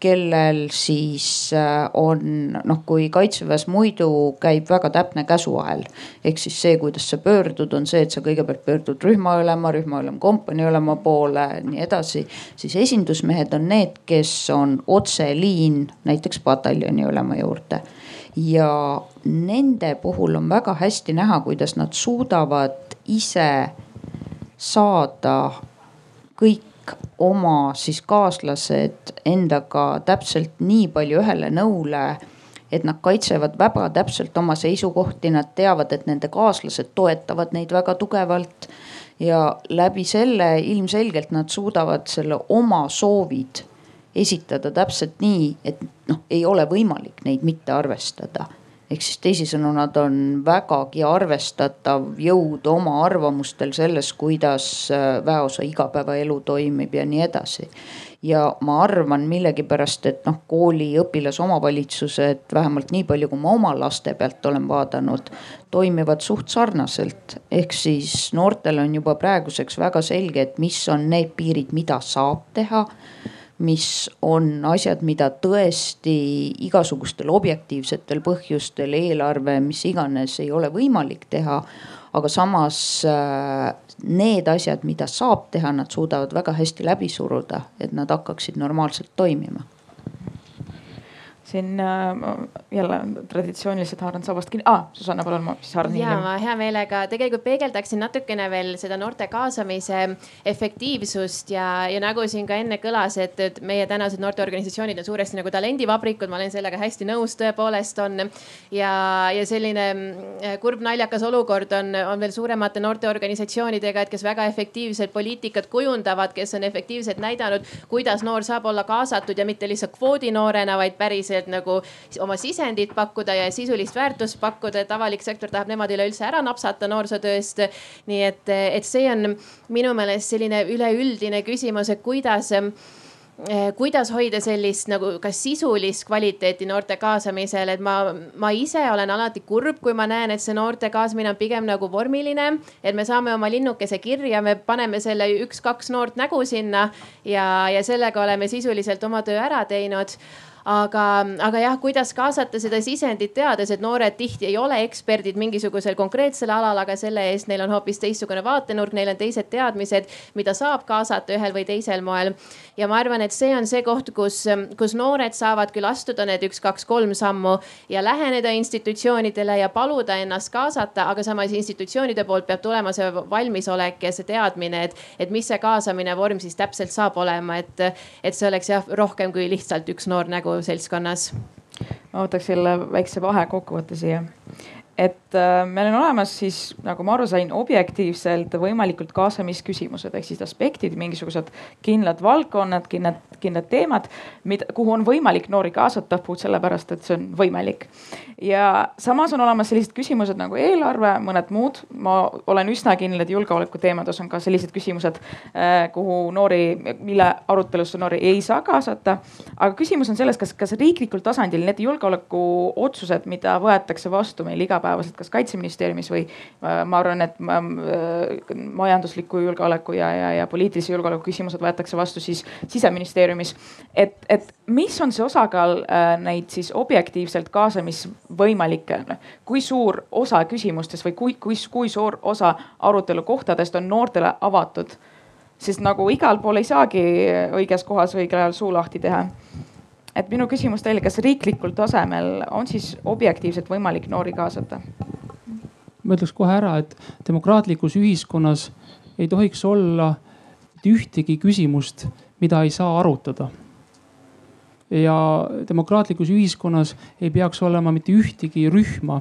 kellel siis äh, on noh, kui kaitseväes muidu käib väga täpne käsuahel. ehk siis see, kuidas sa pöördud, on see, et sa kõigepealt pöördud rühmaülema, rühmaülem kompaniiülema poole, nii edasi. siis esindusmehed on need, kes on otseliin näiteks pataljoni ülema juurde ja nende puhul on väga hästi näha, kuidas nad suudavad ise saada kõik oma siis kaaslased endaga täpselt nii palju ühele nõule et nad kaitsevad väga täpselt oma seisukohti, nad teavad, et nende kaaslased toetavad neid väga tugevalt. ja läbi selle ilmselgelt nad suudavad selle oma soovid esitada täpselt nii, et noh, ei ole võimalik neid mitte arvestada ehk siis teisisõnu, nad on vägagi arvestatav jõud oma arvamustel selles, kuidas äh, väeosa igapäevaelu toimib ja nii edasi. ja ma arvan millegipärast, et noh, kooli õpilasomavalitsused vähemalt nii palju, kui ma oma laste pealt olen vaadanud, toimivad suht sarnaselt. ehk siis noortel on juba praeguseks väga selge, et mis on need piirid, mida saab teha mis on asjad, mida tõesti igasugustel objektiivsetel põhjustel, eelarve, mis iganes, ei ole võimalik teha. aga samas äh, need asjad, mida saab teha, nad suudavad väga hästi läbi suruda, et nad hakkaksid normaalselt toimima siin äh, jälle traditsiooniliselt haaran sabast kinni ah,. Susanna, palun, ma siis haaran hiljem. ja ma hea meelega tegelikult peegeldaksin natukene veel seda noorte kaasamise efektiivsust ja, ja nagu siin ka enne kõlas, et, et meie tänased noorteorganisatsioonid on suuresti nagu talendivabrikud, ma olen sellega hästi nõus, tõepoolest on. ja, ja selline mm, kurb naljakas olukord on, on veel suuremate noorteorganisatsioonidega, et kes väga efektiivselt poliitikat kujundavad, kes on efektiivselt näidanud, kuidas noor saab olla kaasatud ja mitte lihtsalt kvoodinoorena, vaid päriselt selliselt nagu oma sisendit pakkuda ja sisulist väärtust pakkuda, et avalik sektor tahab nemad üleüldse ära napsata noorsootööst. nii et, et see on minu meelest selline üleüldine küsimus, et kuidas kuidas hoida sellist nagu ka sisulist kvaliteeti noorte kaasamisel, et ma, ma ise olen alati kurb, kui ma näen, et see noorte kaasamine on pigem nagu vormiline. et me saame oma linnukese kirja, me paneme selle üks-kaks noort nägu sinna ja, ja sellega oleme sisuliselt oma töö ära teinud aga, aga jah, kuidas kaasata seda sisendit, teades, et noored tihti ei ole eksperdid mingisugusel konkreetsel alal, aga selle eest neil on hoopis teistsugune vaatenurk, neil on teised teadmised, mida saab kaasata ühel või teisel moel. ja ma arvan, et see on see koht, kus, kus noored saavad küll astuda need üks, kaks, kolm sammu ja läheneda institutsioonidele ja paluda ennast kaasata, aga samas institutsioonide poolt peab tulema see valmisolek ja see teadmine, et, et mis see kaasamine vorm siis täpselt saab olema, et, et see oleks jah rohkem kui lihtsalt üks noor nägu seltskonnas. ma võtaks jälle väikse vahekokkuvõtte siia et äh, meil on olemas siis, nagu ma aru sain, objektiivselt võimalikult kaasamisküsimused ehk siis aspektid, mingisugused kindlad valdkonnad, kindlad, kindlad teemad, mida, kuhu on võimalik noori kaasata puht sellepärast, et see on võimalik. ja samas on olemas sellised küsimused nagu eelarve, mõned muud. ma olen üsna kindel, et julgeoleku teemades on ka sellised küsimused, äh, kuhu noori, mille arutelusse noori ei saa kaasata. aga küsimus on selles, kas, kas riiklikul tasandil need julgeolekuotsused, mida võetakse vastu meil igapäevaselt igapäevaselt kas kaitseministeeriumis või äh, ma arvan, et äh, majandusliku julgeoleku ja, ja, ja poliitilise julgeoleku küsimused võetakse vastu siis siseministeeriumis. et, et mis on see osakaal äh, neid siis objektiivselt kaasamisvõimalikke, kui suur osa küsimustest või kui, kui, kui suur osa arutelu kohtadest on noortele avatud? sest nagu igal pool ei saagi õiges kohas õigel ajal suu lahti teha et minu küsimus teile, kas riiklikul tasemel on siis objektiivselt võimalik noori kaasata? ma ütleks kohe ära, et demokraatlikus ühiskonnas ei tohiks olla ühtegi küsimust, mida ei saa arutada. ja demokraatlikus ühiskonnas ei peaks olema mitte ühtegi rühma,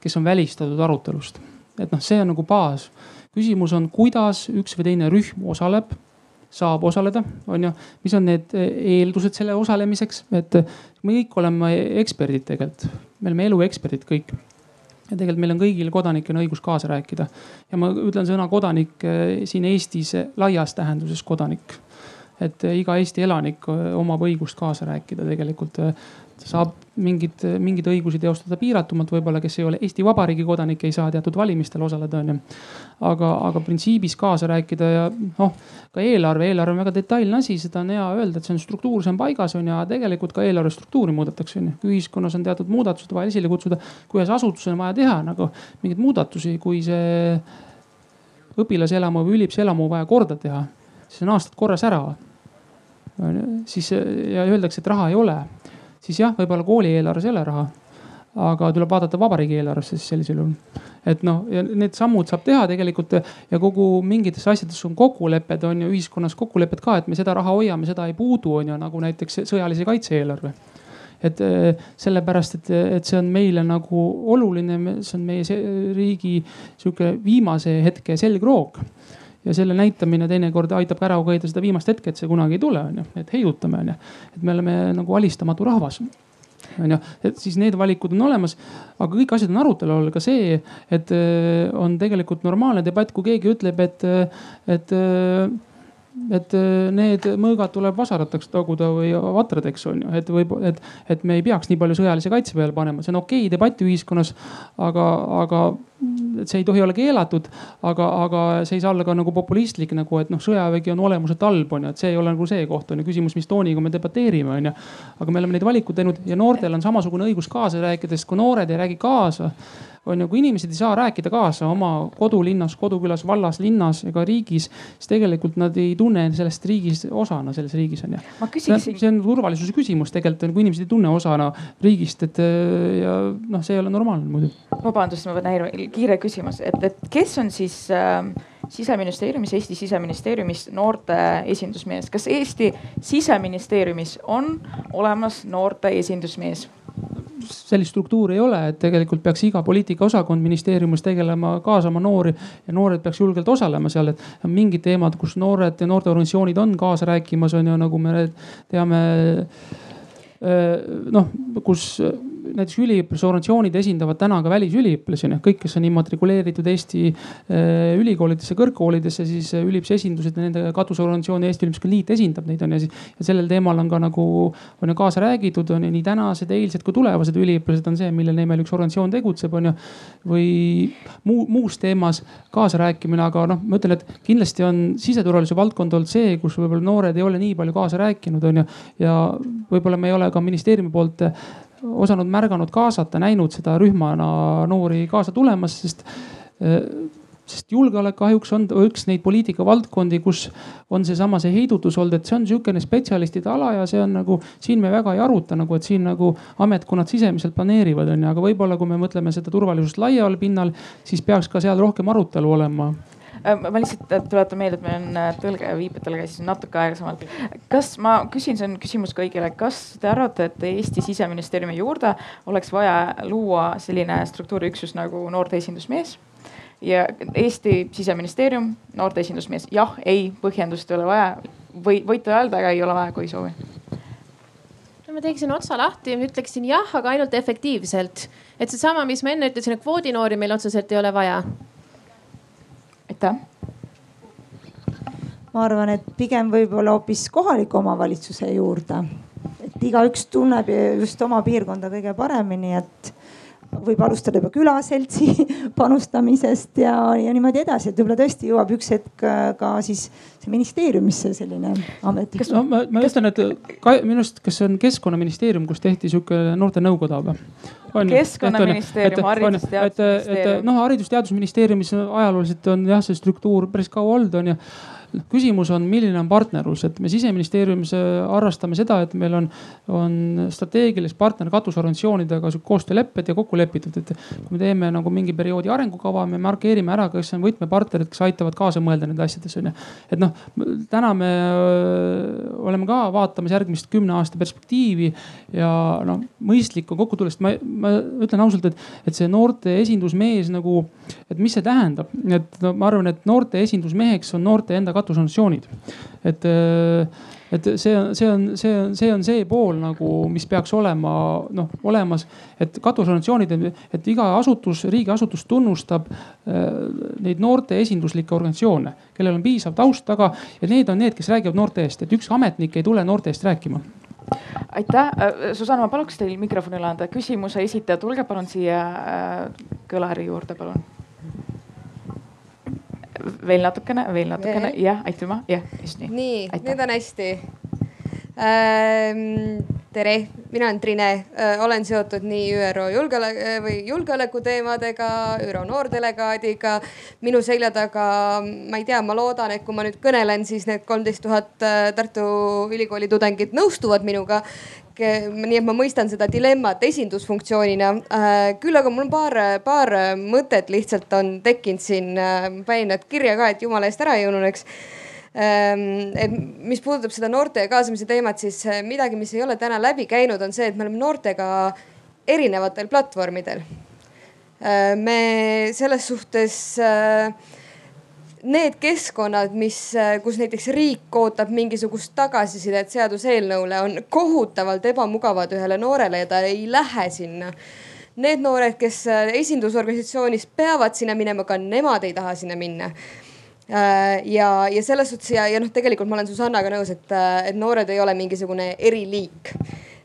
kes on välistatud arutelust. et noh, see on nagu baas. küsimus on, kuidas üks või teine rühm osaleb saab osaleda, on ju, mis on need eeldused selle osalemiseks, et me kõik oleme eksperdid tegelikult, me oleme elueksperdid kõik. Ja tegelikult meil on kõigil kodanikena õigus kaasa rääkida. ja ma ütlen sõna kodanik eh, siin Eestis laias tähenduses kodanik. et eh, iga Eesti elanik eh, omab õigust kaasa rääkida tegelikult saab mingid, mingeid õigusi teostada piiratumalt, võib-olla, kes ei ole Eesti Vabariigi kodanik, ei saa teatud valimistel osaleda, onju. aga, aga printsiibis kaasa rääkida ja noh, ka eelarve, eelarve on väga detailne asi, seda on hea öelda, et see on struktuur, see on paigas on ju, ja tegelikult ka eelarve struktuuri muudetakse on ju. kui ühiskonnas on teatud muudatused vaja esile kutsuda, kui ühes asutuses on vaja teha nagu mingeid muudatusi, kui see õpilaselamu või üliõpilaselamu vaja korda teha, siis on aastad korras ära siis ja öeldakse, et raha ei ole siis jah, võib-olla kooli eelarves ei ole raha. aga tuleb vaadata vabariigi eelarvesse siis sellisel juhul. et noh, ja need sammud saab teha tegelikult ja kogu mingites asjades on kokkulepped on ju ühiskonnas kokkulepped ka, et me seda raha hoiame, seda ei puudu, on ju nagu näiteks sõjalise kaitse eelarve et sellepärast, et, et see on meile nagu oluline, see on meie riigi sihuke viimase hetke selgroog ja selle näitamine teinekord aitab ära hoida seda viimast hetke, et see kunagi ei tule, onju, et heidutame, onju. et me oleme nagu alistamatu rahvas onju, et siis need valikud on olemas. aga kõik asjad on arutelu all, ka see, et äh, on tegelikult normaalne debatt, kui keegi ütleb, et, et äh, et äh, need mõõgad tuleb vasarateks taguda või vatradeks on ju, et võib, et, et me ei peaks nii palju sõjalise kaitse peale panema, see on okei okay, debatt ühiskonnas. aga, aga see ei tohi olla keelatud, aga, aga see ei saa olla ka nagu populistlik nagu, et noh, sõjavägi on olemuselt halb, on ju, et see ei ole nagu see koht on ju, küsimus, mis tooniga me debateerime, on ju. aga me oleme neid valikuid teinud ja noortel on samasugune õigus kaasa rääkida, sest kui noored ei räägi kaasa on ju, kui inimesed ei saa rääkida kaasa oma kodulinnas, kodukülas, vallas, linnas ega riigis, siis tegelikult nad ei tunne sellest riigis osana, selles riigis on ju. Küsiksin... see on turvalisuse küsimus tegelikult, kui inimesed ei tunne osana riigist, et ja noh, see ei ole normaalne muidu. vabandust, ma pean häirima, kiire küsimus, et, et kes on siis äh, siseministeeriumis, Eesti siseministeeriumis noorte esindusmees, kas Eesti siseministeeriumis on olemas noorte esindusmees? sellist struktuuri ei ole, et tegelikult peaks iga poliitikaosakond ministeeriumis tegelema, kaasama noori ja noored peaks julgelt osalema seal, et mingid teemad, kus noored ja noorteorganisatsioonid on kaasa rääkimas, on ju, nagu me teame noh, kus näiteks üliõpilasorganisatsioonid esindavad täna ka välisüliõpilasi, noh kõik, kes on immatrikuleeritud Eesti äh, ülikoolidesse, kõrgkoolidesse, siis äh, üliõpilase esindused ja nende katusorganisatsioon Eesti Üliõpilaste Liit esindab neid on ju. ja sellel teemal on ka nagu on ju kaasa räägitud, on ju nii tänased, eilsed kui tulevased üliõpilased on see, mille nimel üks organisatsioon tegutseb, on ju. või muu, muus teemas kaasarääkimine, aga noh, ma ütlen, et kindlasti on siseturvalisuse valdkond olnud see, kus võib-olla noored ei ole nii palju kaasa rääkinud, on ju. ja võib-olla me ei ole ka ministeeriumi poolt osanud, märganud, kaasata, näinud seda rühmana noori kaasa tulemas, sest sest julgeolek kahjuks on üks neid poliitikavaldkondi, kus on seesama see heidutus olnud, et see on sihukene spetsialistide ala ja see on nagu siin me väga ei aruta nagu, et siin nagu ametkonnad sisemiselt planeerivad, onju, aga võib-olla kui me mõtleme seda turvalisust laiemal pinnal, siis peaks ka seal rohkem arutelu olema ma lihtsalt äh, tuletan meelde, et meil on äh, tõlge ja viipetelge siis natuke aeglasemalt. kas ma küsin, see on küsimus kõigile, kas te arvate, et Eesti siseministeeriumi juurde oleks vaja luua selline struktuuriüksus nagu noorte esindusmees? ja Eesti siseministeerium, noorte esindusmees, jah, ei, põhjendust ei ole vaja või võite öelda, aga ei ole vaja, kui ei soovi ma teeksin otsa lahti, ütleksin jah, aga ainult efektiivselt. et seesama, mis ma enne ütlesin, et kvoodinoori meil otseselt ei ole vaja aitäh. ma arvan, et pigem võib-olla hoopis kohaliku omavalitsuse juurde, et igaüks tunneb just oma piirkonda kõige paremini, et võib alustada juba külaseltsi panustamisest ja, ja niimoodi edasi, et võib-olla tõesti jõuab üks hetk ka siis ministeeriumisse selline amet. no ma, ma ütlen, et ka, minu arust, kas see on keskkonnaministeerium, kus tehti sihuke noortenõukoda või? keskkonnaministeerium, haridus-teadusministeerium. et noh, haridus-teadusministeeriumis ajalooliselt on jah, see struktuur päris kaua olnud, on ju küsimus on, milline on partnerlus, et me siseministeeriumis harrastame seda, et meil on, on strateegilised partner katusorganisatsioonidega koostöölepped ja kokku lepitud, et kui me teeme nagu mingi perioodi arengukava, me markeerime ära, kes on võtmepartnerid, kes aitavad kaasa mõelda nende asjades on ju. et noh, täna me oleme ka vaatamas järgmist kümne aasta perspektiivi ja noh, mõistlik on kokku tulla, sest ma, ma ütlen ausalt, et, et see noorte esindusmees nagu, et mis see tähendab, et no ma arvan, et noorte esindusmeheks on noorte enda katusorganisatsioonid. et et see see on, see on, see on see pool nagu, mis peaks olema noh olemas, et katusorganisatsioonid, et iga asutus, riigiasutus tunnustab äh, neid noorte esinduslikke organisatsioone, kellel on piisav taust taga. Ja need on need, kes räägivad noorte eest, et üks ametnik ei tule noorte eest rääkima. Aitäh, äh, Susanna, ma paluks teil mikrofoni üle anda, küsimuse esitaja, tulge palun siia äh, kõlari juurde, palun veel natukene, veel natukene, jah, aitüma, jah, just nii. nii, nüüd on hästi. Ähm,. tere, mina olen Trine. Äh,, olen seotud nii ÜRO või julgeoleku teemadega, ÜRO noordelegaadiga. minu selja taga, ma ei tea, ma loodan, et kui ma nüüd kõnelen, siis need kolmteist tuhat äh, Tartu Ülikooli tudengit nõustuvad minuga nii et ma mõistan seda dilemmat esindusfunktsioonina. Äh, küll aga mul on paar, paar mõtet lihtsalt on tekkinud siin, äh, panin nad kirja ka, et jumala eest ära ei ununeks ähm, et mis puudutab seda noorte kaasamise teemat, siis äh, midagi, mis ei ole täna läbi käinud, on see, et me oleme noortega erinevatel platvormidel. me selles suhtes äh, need keskkonnad, mis, kus näiteks riik ootab mingisugust tagasisidet seaduseelnõule, on kohutavalt ebamugavad ühele noorele ja ta ei lähe sinna. Need noored, kes esindusorganisatsioonis peavad sinna minema, ka nemad ei taha sinna minna ja, ja selles suhtes ja, ja noh, tegelikult ma olen Susannaga nõus, et, et noored ei ole mingisugune eriliik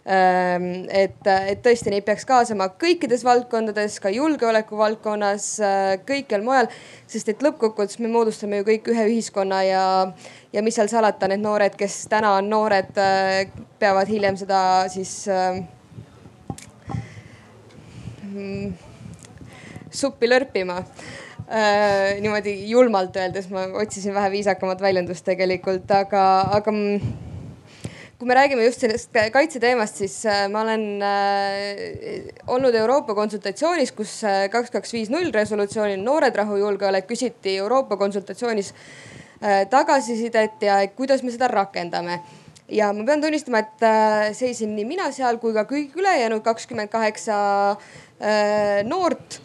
et, et tõesti neid peaks kaasama kõikides valdkondades, ka julgeoleku valdkonnas, äh, kõikjal mujal. sest et lõppkokkuvõttes me moodustame ju kõik ühe ühiskonna ja, ja mis seal salata, need noored, kes täna on noored, äh, peavad hiljem seda siis äh, suppi lörpima äh,. niimoodi julmalt öeldes ma otsisin vähe viisakamat väljendust tegelikult, aga, aga kui me räägime just sellest kaitseteemast, siis äh, ma olen äh, olnud Euroopa konsultatsioonis, kus äh, kaks, kaks, viis, null resolutsioonil Noored, rahu, julgeolek küsiti Euroopa konsultatsioonis tagasisidet ja kuidas me seda rakendame ja ma pean tunnistama, et seisin nii mina seal kui ka kõik ülejäänud kakskümmend kaheksa noort.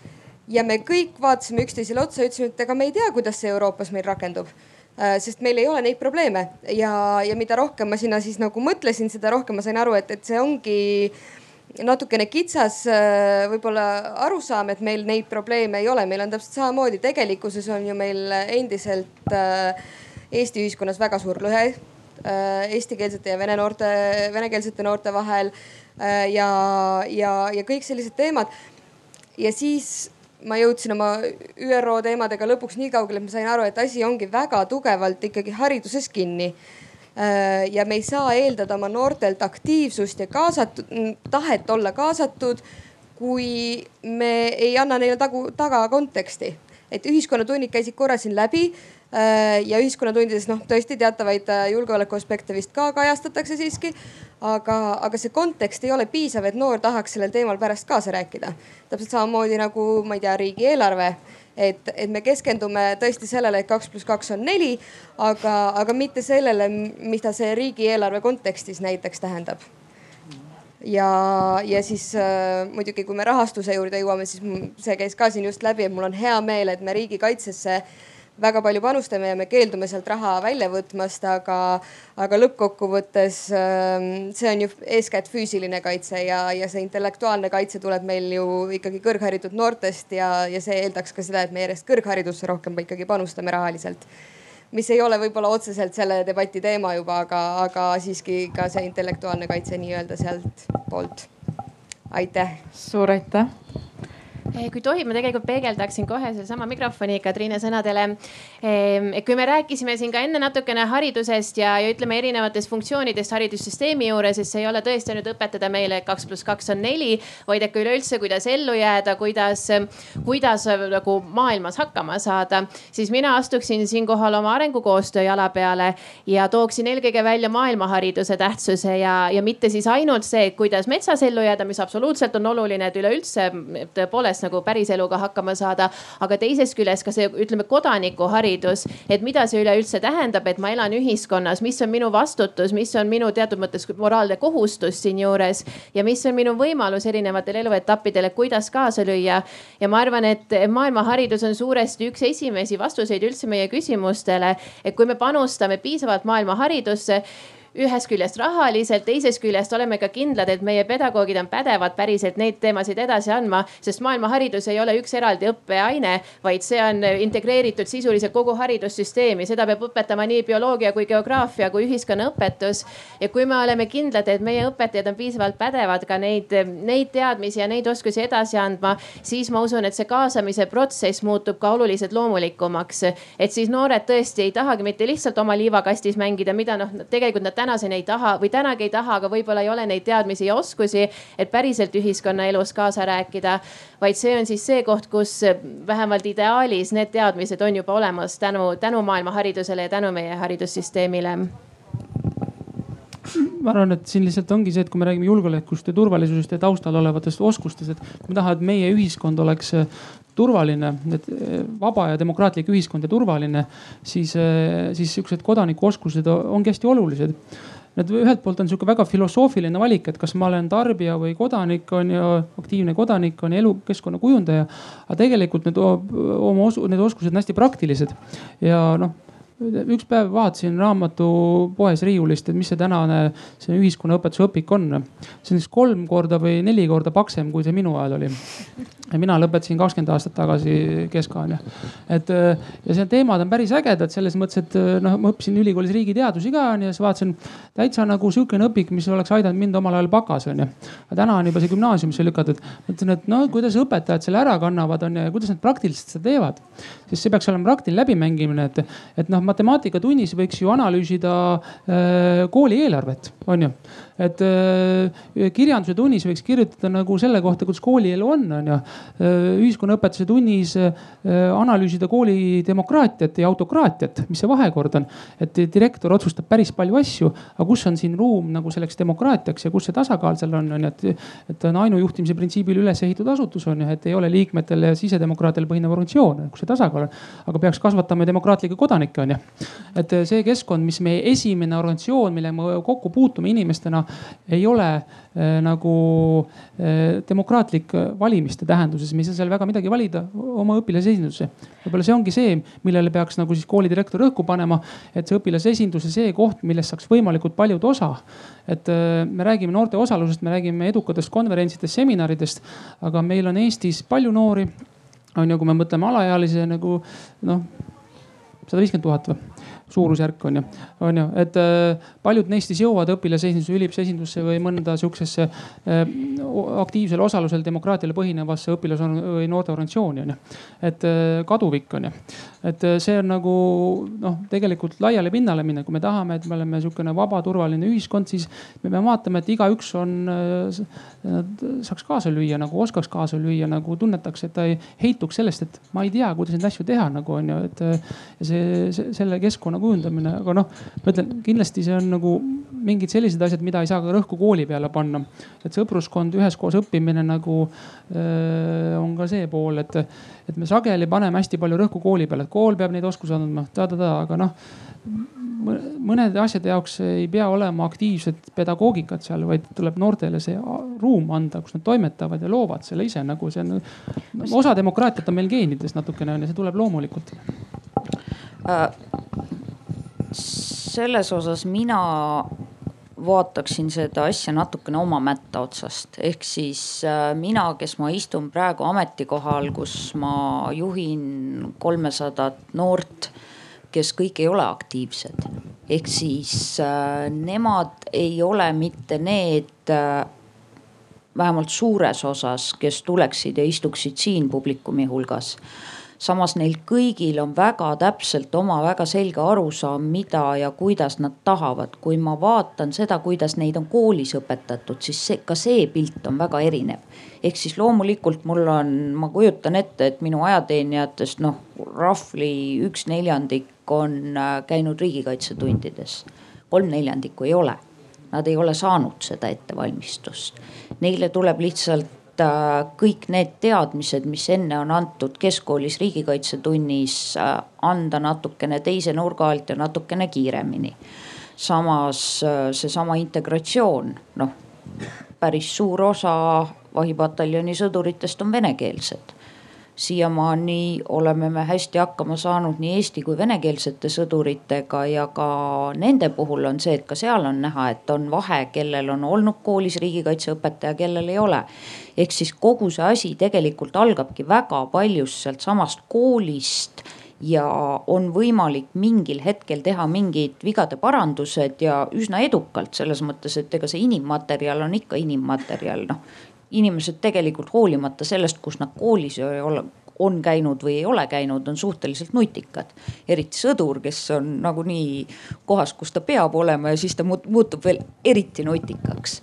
ja me kõik vaatasime üksteisele otsa, ütlesime, et ega me ei tea, kuidas see Euroopas meil rakendub sest meil ei ole neid probleeme. Ja, ja mida rohkem ma sinna siis nagu mõtlesin, seda rohkem ma sain aru, et, et see ongi natukene kitsas äh, võib-olla arusaam, et meil neid probleeme ei ole, meil on täpselt samamoodi, tegelikkuses on ju meil endiselt äh, Eesti ühiskonnas väga suur lõhe eestikeelsete ja vene noorte, venekeelsete noorte vahel ja, ja, ja kõik sellised teemad. ja siis ma jõudsin oma ÜRO teemadega lõpuks nii kaugele, et ma sain aru, et asi ongi väga tugevalt ikkagi hariduses kinni. Äh, ja me ei saa eeldada oma noortelt aktiivsust ja kaasatud, tahet olla kaasatud, kui me ei anna neile tagu, taga konteksti. et ühiskonnatunnid käisid korra siin läbi ja ühiskonnatundides noh, tõesti teatavaid äh, julgeoleku aspekte vist ka kajastatakse siiski. aga, aga see kontekst ei ole piisav, et noor tahaks sellel teemal pärast kaasa rääkida. täpselt samamoodi nagu ma ei tea, riigieelarve et, et me keskendume tõesti sellele, et kaks pluss kaks on neli, aga, aga mitte sellele, mida see riigieelarve kontekstis näiteks tähendab. ja, ja siis äh, muidugi, kui me rahastuse juurde jõuame, siis see käis ka siin just läbi, et mul on hea meel, et me riigikaitsesse äh, väga palju panustame ja me keeldume sealt raha välja võtmast, aga, aga lõppkokkuvõttes ähm, see on ju eeskätt füüsiline kaitse ja, ja see intellektuaalne kaitse tuleb meil ju ikkagi kõrgharitud noortest ja, ja see eeldaks ka seda, et me järjest kõrgharidusse rohkem ikkagi panustame rahaliselt mis ei ole võib-olla otseselt selle debati teema juba, aga, aga siiski ka see intellektuaalne kaitse nii-öelda sealt poolt. aitäh. suur aitäh kui tohib, ma tegelikult peegeldaksin kohe sellesama mikrofoniga Triine sõnadele. Ehm, kui me rääkisime siin ka enne natukene haridusest ja, ja ütleme erinevatest funktsioonidest haridussüsteemi juures, et see ei ole tõesti ainult õpetada meile, et kaks pluss kaks on neli, vaid et ka üleüldse, kuidas ellu jääda, kuidas, kuidas nagu maailmas hakkama saada, siis mina astuksin siinkohal oma arengukoostöö jala peale ja tooksin eelkõige välja maailmahariduse tähtsuse ja, ja mitte siis ainult see, kuidas metsas ellu jääda, mis absoluutselt on oluline, et üleüldse tõepoolest nagu päriseluga hakkama saada. aga teisest küljest ka see, ütleme kodanikuharidus, et mida see üleüldse tähendab, et ma elan ühiskonnas, mis on minu vastutus, mis on minu teatud mõttes moraalne kohustus siinjuures ja mis on minu võimalus erinevatel eluetappidel, et kuidas kaasa lüüa. ja ma arvan, et maailmaharidus on suuresti üks esimesi vastuseid üldse meie küsimustele, et kui me panustame piisavalt maailmaharidusse ühest küljest rahaliselt, teisest küljest oleme ka kindlad, et meie pedagoogid on pädevad päriselt neid teemasid edasi andma, sest maailmaharidus ei ole üks eraldi õppeaine, vaid see on integreeritud sisuliselt kogu haridussüsteemi, seda peab õpetama nii bioloogia kui geograafia kui ühiskonnaõpetus. ja kui me oleme kindlad, et meie õpetajad on piisavalt pädevad ka neid, neid teadmisi ja neid oskusi edasi andma, siis ma usun, et see kaasamise protsess muutub ka oluliselt loomulikumaks. et siis noored tõesti ei tahagi mitte lihtsalt oma liivakastis mängida, mida noh, tegelikult nad tänaseni ei taha või tänagi ei taha, aga võib-olla ei ole neid teadmisi ja oskusi, et päriselt ühiskonnaelus kaasa rääkida. vaid see on siis see koht, kus vähemalt ideaalis need teadmised on juba olemas tänu, tänu maailma haridusele ja tänu meie haridussüsteemile ma arvan, et siin lihtsalt ongi see, et kui me räägime julgeolekust ja turvalisusest ja taustal olevatest oskustest, et me tahame, et meie ühiskond oleks turvaline, et vaba ja demokraatlik ühiskond ja turvaline, siis, siis siuksed kodanikuoskused ongi hästi olulised. Need ühelt poolt on sihuke väga filosoofiline valik, et kas ma olen tarbija või kodanik on ju, aktiivne kodanik on ju elukeskkonna kujundaja. aga tegelikult need oma osu-, need oskused on hästi praktilised ja noh üks päev vaatasin raamatupoes riiulist, et mis see tänane see ühiskonnaõpetuse õpik on. see on siis kolm korda või neli korda paksem, kui see minu ajal oli. Ja mina lõpetasin kakskümmend aastat tagasi keska onju. et ja see teemad on päris ägedad selles mõttes, et noh, ma õppisin ülikoolis riigiteadusi ka onju, siis vaatasin täitsa nagu sihukene õpik, mis oleks aidanud mind omal ajal bakas onju. aga täna on juba see gümnaasiumisse lükatud. mõtlesin, et no kuidas õpetajad selle ära kannavad onju ja kuidas nad praktiliselt seda teevad. siis see peaks olema praktiline läbimängimine, et, et noh matemaatikatunnis võiks ju analüüsida äh, kooli eelarvet, on ju et äh, kirjanduse tunnis võiks kirjutada nagu selle kohta, kuidas koolielu on, on ju. Äh, ühiskonnaõpetuse tunnis äh, analüüsida kooli demokraatiat ja autokraatiat, mis see vahekord on. et direktor otsustab päris palju asju, aga kus on siin ruum nagu selleks demokraatiaks ja kus see tasakaal seal on, on ju, et, et on ainujuhtimise printsiibil üles ehitatud asutus on ju, et ei ole liikmetel ja sisedemokraatidel põhinev organisatsioon, kus see tasakaal on. aga peaks kasvatama demokraatlikke kodanikke on ju. et see keskkond, mis meie esimene organisatsioon, millega me kokku puutume inimestena ei ole äh, nagu äh, demokraatlik valimiste tähenduses, me ei saa seal väga midagi valida oma õpilasesindusse. võib-olla see ongi see, millele peaks nagu siis koolidirektor rõhku panema, et see õpilasesindus ja see koht, millest saaks võimalikult paljud osa. et äh, me räägime noorte osalusest, me räägime edukatest konverentsidest, seminaridest, aga meil on Eestis palju noori on ju, kui me mõtleme alaealise nagu noh, sada viiskümmend tuhat või suurusjärk on ju, on ju, et äh, paljud neist siis jõuavad õpilasesindusse, üliõpilasesindusse või mõnda sihukesesse äh, aktiivsel osalusel demokraatiale põhinevasse õpilas- või noorteorganisatsiooni on ju. et äh, kaduvik on ju, et see on nagu noh, tegelikult laiale pinnale minna, kui me tahame, et me oleme sihukene vaba, turvaline ühiskond, siis me peame vaatama, et igaüks on, saaks kaasa lüüa nagu oskaks kaasa lüüa, nagu tunnetaks, et ta ei heituks sellest, et ma ei tea, kuidas neid asju teha nagu on ju, et see, see, selle keskkonna kujundamine, aga noh, ma ütlen kindlasti see on nagu mingid sellised asjad, mida ei saa ka rõhku kooli peale panna. et sõpruskond, üheskoos õppimine nagu öö, on ka see pool, et, et me sageli paneme hästi palju rõhku kooli peale, et kool peab neid oskusi andma ta-ta-ta, aga noh mõnede asjade jaoks ei pea olema aktiivset pedagoogikat seal, vaid tuleb noortele see ruum anda, kus nad toimetavad ja loovad selle ise nagu see on. osa demokraatiat on meil geenides natukene on ju, see tuleb loomulikult äh, selles osas mina vaataksin seda asja natukene oma mätta otsast, ehk siis äh, mina, kes ma istun praegu ametikohal, kus ma juhin kolmesadat noort, kes kõik ei ole aktiivsed. ehk siis äh, nemad ei ole mitte need äh, vähemalt suures osas, kes tuleksid ja istuksid siin publikumi hulgas samas neil kõigil on väga täpselt oma väga selge arusaam, mida ja kuidas nad tahavad. kui ma vaatan seda, kuidas neid on koolis õpetatud, siis see, ka see pilt on väga erinev. ehk siis loomulikult mul on, ma kujutan ette, et minu ajateenijatest noh, roughly üks neljandik on äh, käinud riigikaitsetundides. kolm neljandikku ei ole. Nad ei ole saanud seda ettevalmistust. Neile tuleb lihtsalt Äh, kõik need teadmised, mis enne on antud keskkoolis riigikaitsetunnis, äh, anda natukene teise nurga alt ja natukene kiiremini. samas äh, seesama integratsioon, noh päris suur osa vahipataljoni sõduritest on venekeelsed siiamaani oleme me hästi hakkama saanud nii eesti kui venekeelsete sõduritega ja ka nende puhul on see, et ka seal on näha, et on vahe, kellel on olnud koolis riigikaitseõpetaja, kellel ei ole. ehk siis kogu see asi tegelikult algabki väga paljust sealtsamast koolist ja on võimalik mingil hetkel teha mingid vigade parandused ja üsna edukalt selles mõttes, et ega see inimmaterjal on ikka inimmaterjal, noh inimesed tegelikult hoolimata sellest, kus nad koolis on käinud või ei ole käinud, on suhteliselt nutikad. eriti sõdur, kes on nagunii kohas, kus ta peab olema ja siis ta muutub veel eriti nutikaks.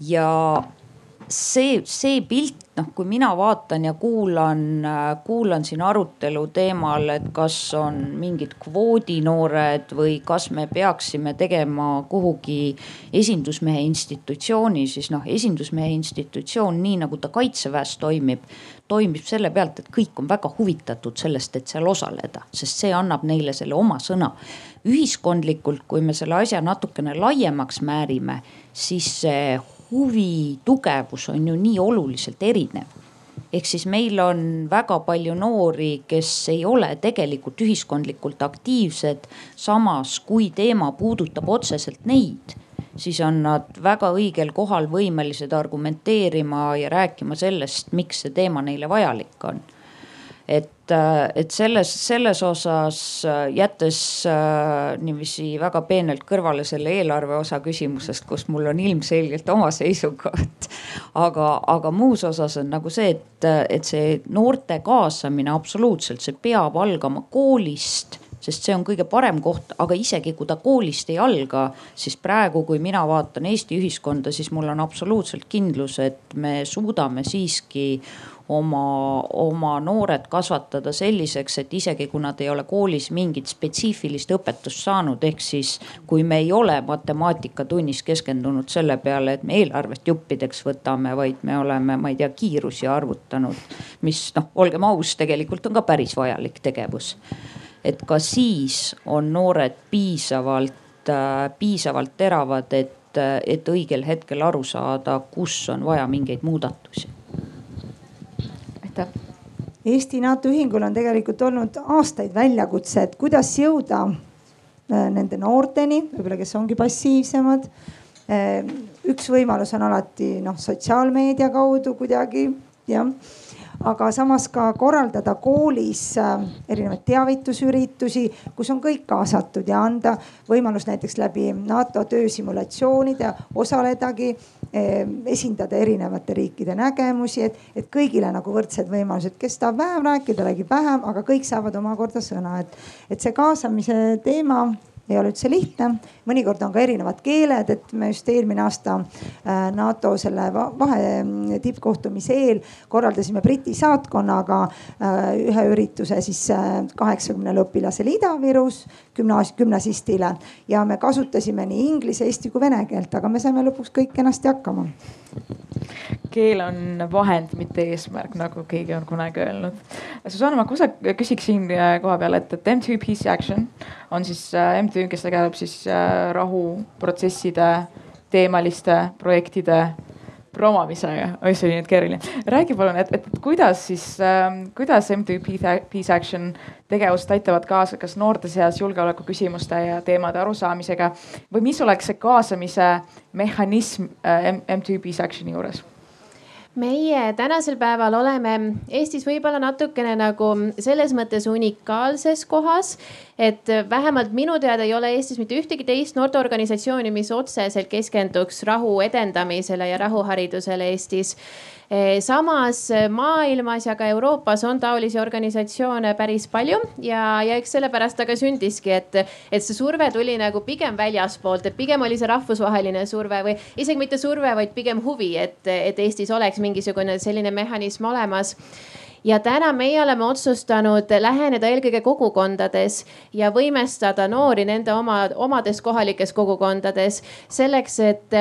ja see, see pilt, noh, kui mina vaatan ja kuulan, kuulan siin arutelu teemal, et kas on mingid kvoodinoored või kas me peaksime tegema kuhugi esindusmehe institutsiooni, siis noh, esindusmehe institutsioon, nii nagu ta kaitseväes toimib, toimib selle pealt, et kõik on väga huvitatud sellest, et seal osaleda, sest see annab neile selle oma sõna. ühiskondlikult, kui me selle asja natukene laiemaks määrime, siis see huvi tugevus on ju nii oluliselt erinev ehk siis meil on väga palju noori, kes ei ole tegelikult ühiskondlikult aktiivsed. samas, kui teema puudutab otseselt neid, siis on nad väga õigel kohal võimelised argumenteerima ja rääkima sellest, miks see teema neile vajalik on äh, et selles, selles osas äh, jättes äh, niiviisi väga peenelt kõrvale selle eelarve osa küsimusest, kus mul on ilmselgelt oma seisukoht. aga, aga muus osas on nagu see, et, et see noorte kaasamine absoluutselt, see peab algama koolist sest see on kõige parem koht, aga isegi kui ta koolist ei alga, siis praegu, kui mina vaatan Eesti ühiskonda, siis mul on absoluutselt kindlus, et me suudame siiski oma, oma noored kasvatada selliseks, et isegi kui nad ei ole koolis mingit spetsiifilist õpetust saanud, ehk siis kui me ei ole matemaatikatunnis keskendunud selle peale, et me eelarvest juppideks võtame, vaid me oleme, ma ei tea, kiirusi arvutanud. mis noh, olgem aus, tegelikult on ka päris vajalik tegevus. et ka siis on noored piisavalt äh,, piisavalt teravad, et et õigel hetkel aru saada, kus on vaja mingeid muudatusi aitäh. Eesti NATO Ühingul on tegelikult olnud aastaid väljakutse, et kuidas jõuda äh, nende noorteni, võib-olla kes ongi passiivsemad. Äh, üks võimalus on alati noh, sotsiaalmeedia kaudu kuidagi jah aga samas ka korraldada koolis äh, erinevaid teavitusüritusi, kus on kõik kaasatud ja anda võimalus näiteks läbi NATO töösimulatsioonide osaledagi, esindada erinevate riikide nägemusi, et, et kõigile nagu võrdsed võimalused, kes tahab vähem rääkida, räägib vähem, aga kõik saavad omakorda sõna, et, et see kaasamise teema ei ole üldse lihtne. Mõnikord on ka erinevad keeled, et me just eelmine aasta äh, NATO selle vahe mm, tippkohtumise eel korraldasime Briti saatkonnaga äh, ühe ürituse siis äh, kaheksakümnele õpilasele Ida-Virus, gümnaas-, gümnasistile ja me kasutasime nii inglise, eesti kui vene keelt, aga me saime lõpuks kõik kenasti hakkama keel on vahend, mitte eesmärk, nagu keegi on kunagi öelnud. Susanna, ma kohe küsiksin äh, koha peal, et, et MTÜ Peace Action on siis MTÜ, kes tegeleb siis äh, rahuprotsesside teemaliste projektide promomisega, oi see oli nüüd keeruline. räägi palun, et, et kuidas siis äh,, kuidas MTÜ Peace Action tegevust aitavad kaasa, kas noorte seas julgeoleku küsimuste ja teemade arusaamisega või mis oleks see kaasamise mehhanism äh, MTÜ Peace Actioni juures? Meie tänasel päeval oleme Eestis võib-olla natukene nagu selles mõttes unikaalses kohas, et vähemalt minu teada ei ole Eestis mitte ühtegi teist noorteorganisatsiooni, mis otseselt keskenduks rahu edendamisele ja rahuharidusele Eestis samas eh, maailmas ja ka Euroopas on taolisi organisatsioone päris palju ja, ja eks sellepärast ta ka sündiski, et, et see surve tuli nagu pigem väljaspoolt, et pigem oli see rahvusvaheline surve või isegi mitte surve, vaid pigem huvi, et, et Eestis oleks mingisugune selline mehhanism olemas. Ja täna meie oleme otsustanud läheneda eelkõige kogukondades ja võimestada noori nende oma, omades kohalikes kogukondades selleks, et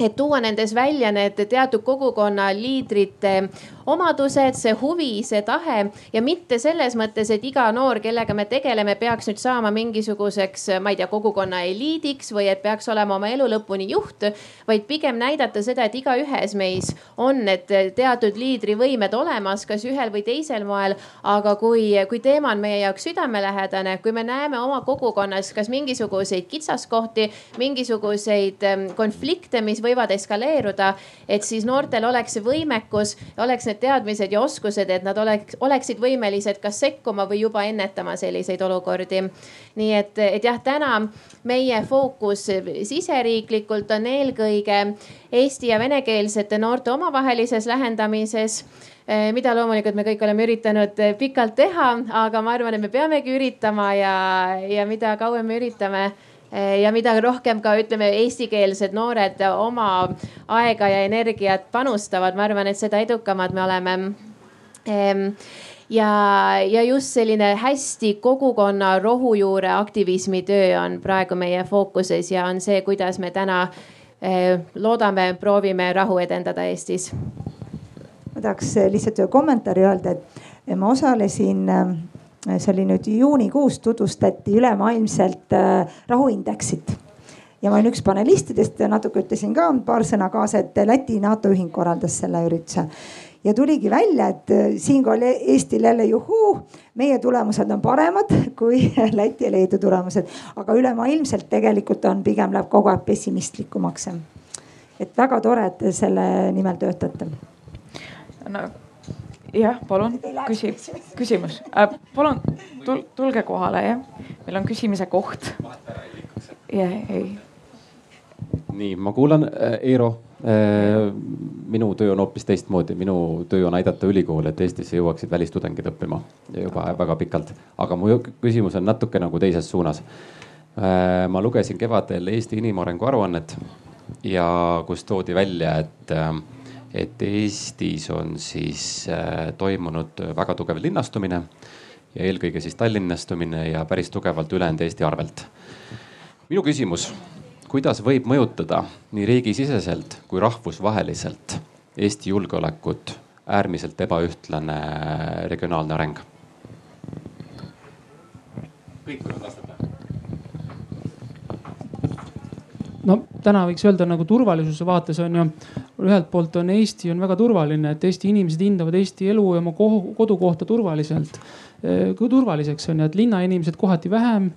et tuua nendes välja need teatud kogukonna liidrite omadused, see huvi, see tahe ja mitte selles mõttes, et iga noor, kellega me tegeleme, peaks nüüd saama mingisuguseks, ma ei tea, kogukonna eliidiks või et peaks olema oma elu lõpuni juht, vaid pigem näidata seda, et igaühes meis on need teatud liidrivõimed olemas, kas ühel või teisel moel. aga kui, kui teema on meie jaoks südamelähedane, kui me näeme oma kogukonnas kas mingisuguseid kitsaskohti, mingisuguseid konflikte, mis võivad eskaleeruda, et siis noortel oleks see võimekus, oleks need teadmised ja oskused, et nad oleks, oleksid võimelised kas sekkuma või juba ennetama selliseid olukordi. nii et, et jah, täna meie fookus siseriiklikult on eelkõige eesti ja venekeelsete noorte omavahelises lähendamises eh, mida loomulikult me kõik oleme üritanud pikalt teha, aga ma arvan, et me peamegi üritama ja, ja mida kauem me üritame Eh, ja mida rohkem ka ütleme, eestikeelsed noored oma aega ja energiat panustavad, ma arvan, et seda edukamad me oleme ja, ja just selline hästi kogukonna rohujuure aktivismi töö on praegu meie fookuses ja on see, kuidas me täna eh, loodame, proovime rahu edendada Eestis. ma tahaks lihtsalt ühe kommentaari öelda, et ma osalesin see oli nüüd juunikuus, tutvustati ülemaailmselt äh, rahuindeksit ja ma olin üks panelistidest ja natuke ütlesin ka paar sõna kaasa, et Läti NATO ühing korraldas selle ürituse. ja tuligi välja, et äh, siinkohal Eestil jälle juhuu, meie tulemused on paremad kui Läti ja Leedu tulemused, aga ülemaailmselt tegelikult on pigem läheb kogu aeg pessimistlikumaks. et väga tore, et selle nimel töötate no jah, palun, küsi, küsimus äh,. palun tul, tulge kohale, jah. meil on küsimise koht. jah, ei. nii, ma kuulan äh,, Eero äh,. minu töö on hoopis teistmoodi, minu töö on aidata ülikoole, et Eestisse jõuaksid välistudengid õppima juba väga pikalt. aga mu küsimus on natuke nagu teises suunas äh,. ma lugesin kevadel Eesti inimarengu aruannet ja kus toodi välja, et äh, et Eestis on siis äh, toimunud väga tugev linnastumine ja eelkõige siis Tallinnastumine ja päris tugevalt ülejäänud Eesti arvelt. minu küsimus, kuidas võib mõjutada nii riigisiseselt kui rahvusvaheliselt Eesti julgeolekut äärmiselt ebaühtlane regionaalne areng? kõik võivad vastata no täna võiks öelda nagu turvalisuse vaates on ju, ühelt poolt on Eesti on väga turvaline, et Eesti inimesed hindavad Eesti elu ja oma kodukohta turvaliselt. kui turvaliseks on ju, et linnainimesed kohati vähem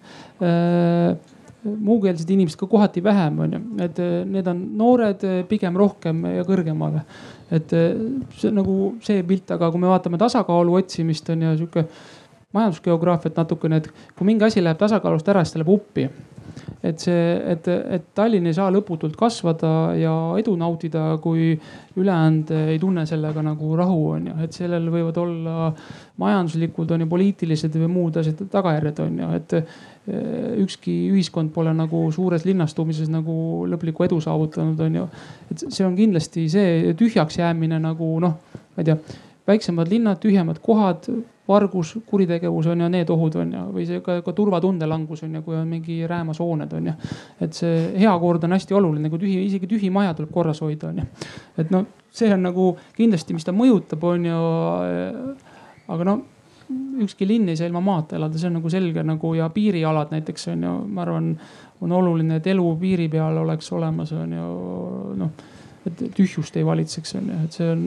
muukeelsed inimesed ka kohati vähem, on ju, et need on noored pigem rohkem ja kõrgemaga. et see nagu see pilt, aga kui me vaatame tasakaalu otsimist on ju sihuke majandusgeograafiat natukene, et kui mingi asi läheb tasakaalust ära, siis ta läheb uppi et see, et, et Tallinn ei saa lõputult kasvada ja edu nautida, kui ülejäänud ei tunne sellega nagu rahu, on ju, et sellel võivad olla majanduslikud on ju, poliitilised või muud asjad, tagajärjed on ju, et eh, ükski ühiskond pole nagu suures linnastumises nagu lõplikku edu saavutanud, on ju. et see on kindlasti see tühjaks jäämine nagu noh, ma ei tea, väiksemad linnad, tühjemad kohad vargus, kuritegevus on ju need ohud on ju, või see ka, ka turvatunde langus on ju, kui on mingi räämas hooned on ju. et see hea kord on hästi oluline, kui tühi, isegi tühi maja tuleb korras hoida on ju. et noh, see on nagu kindlasti, mis ta mõjutab, on ju. aga no ükski linn ei saa ilma maata elada, see on nagu selge nagu ja piirialad näiteks on ju, ma arvan, on oluline, et elu piiri peal oleks olemas, on ju noh et tühjust ei valitseks, on ju, et see on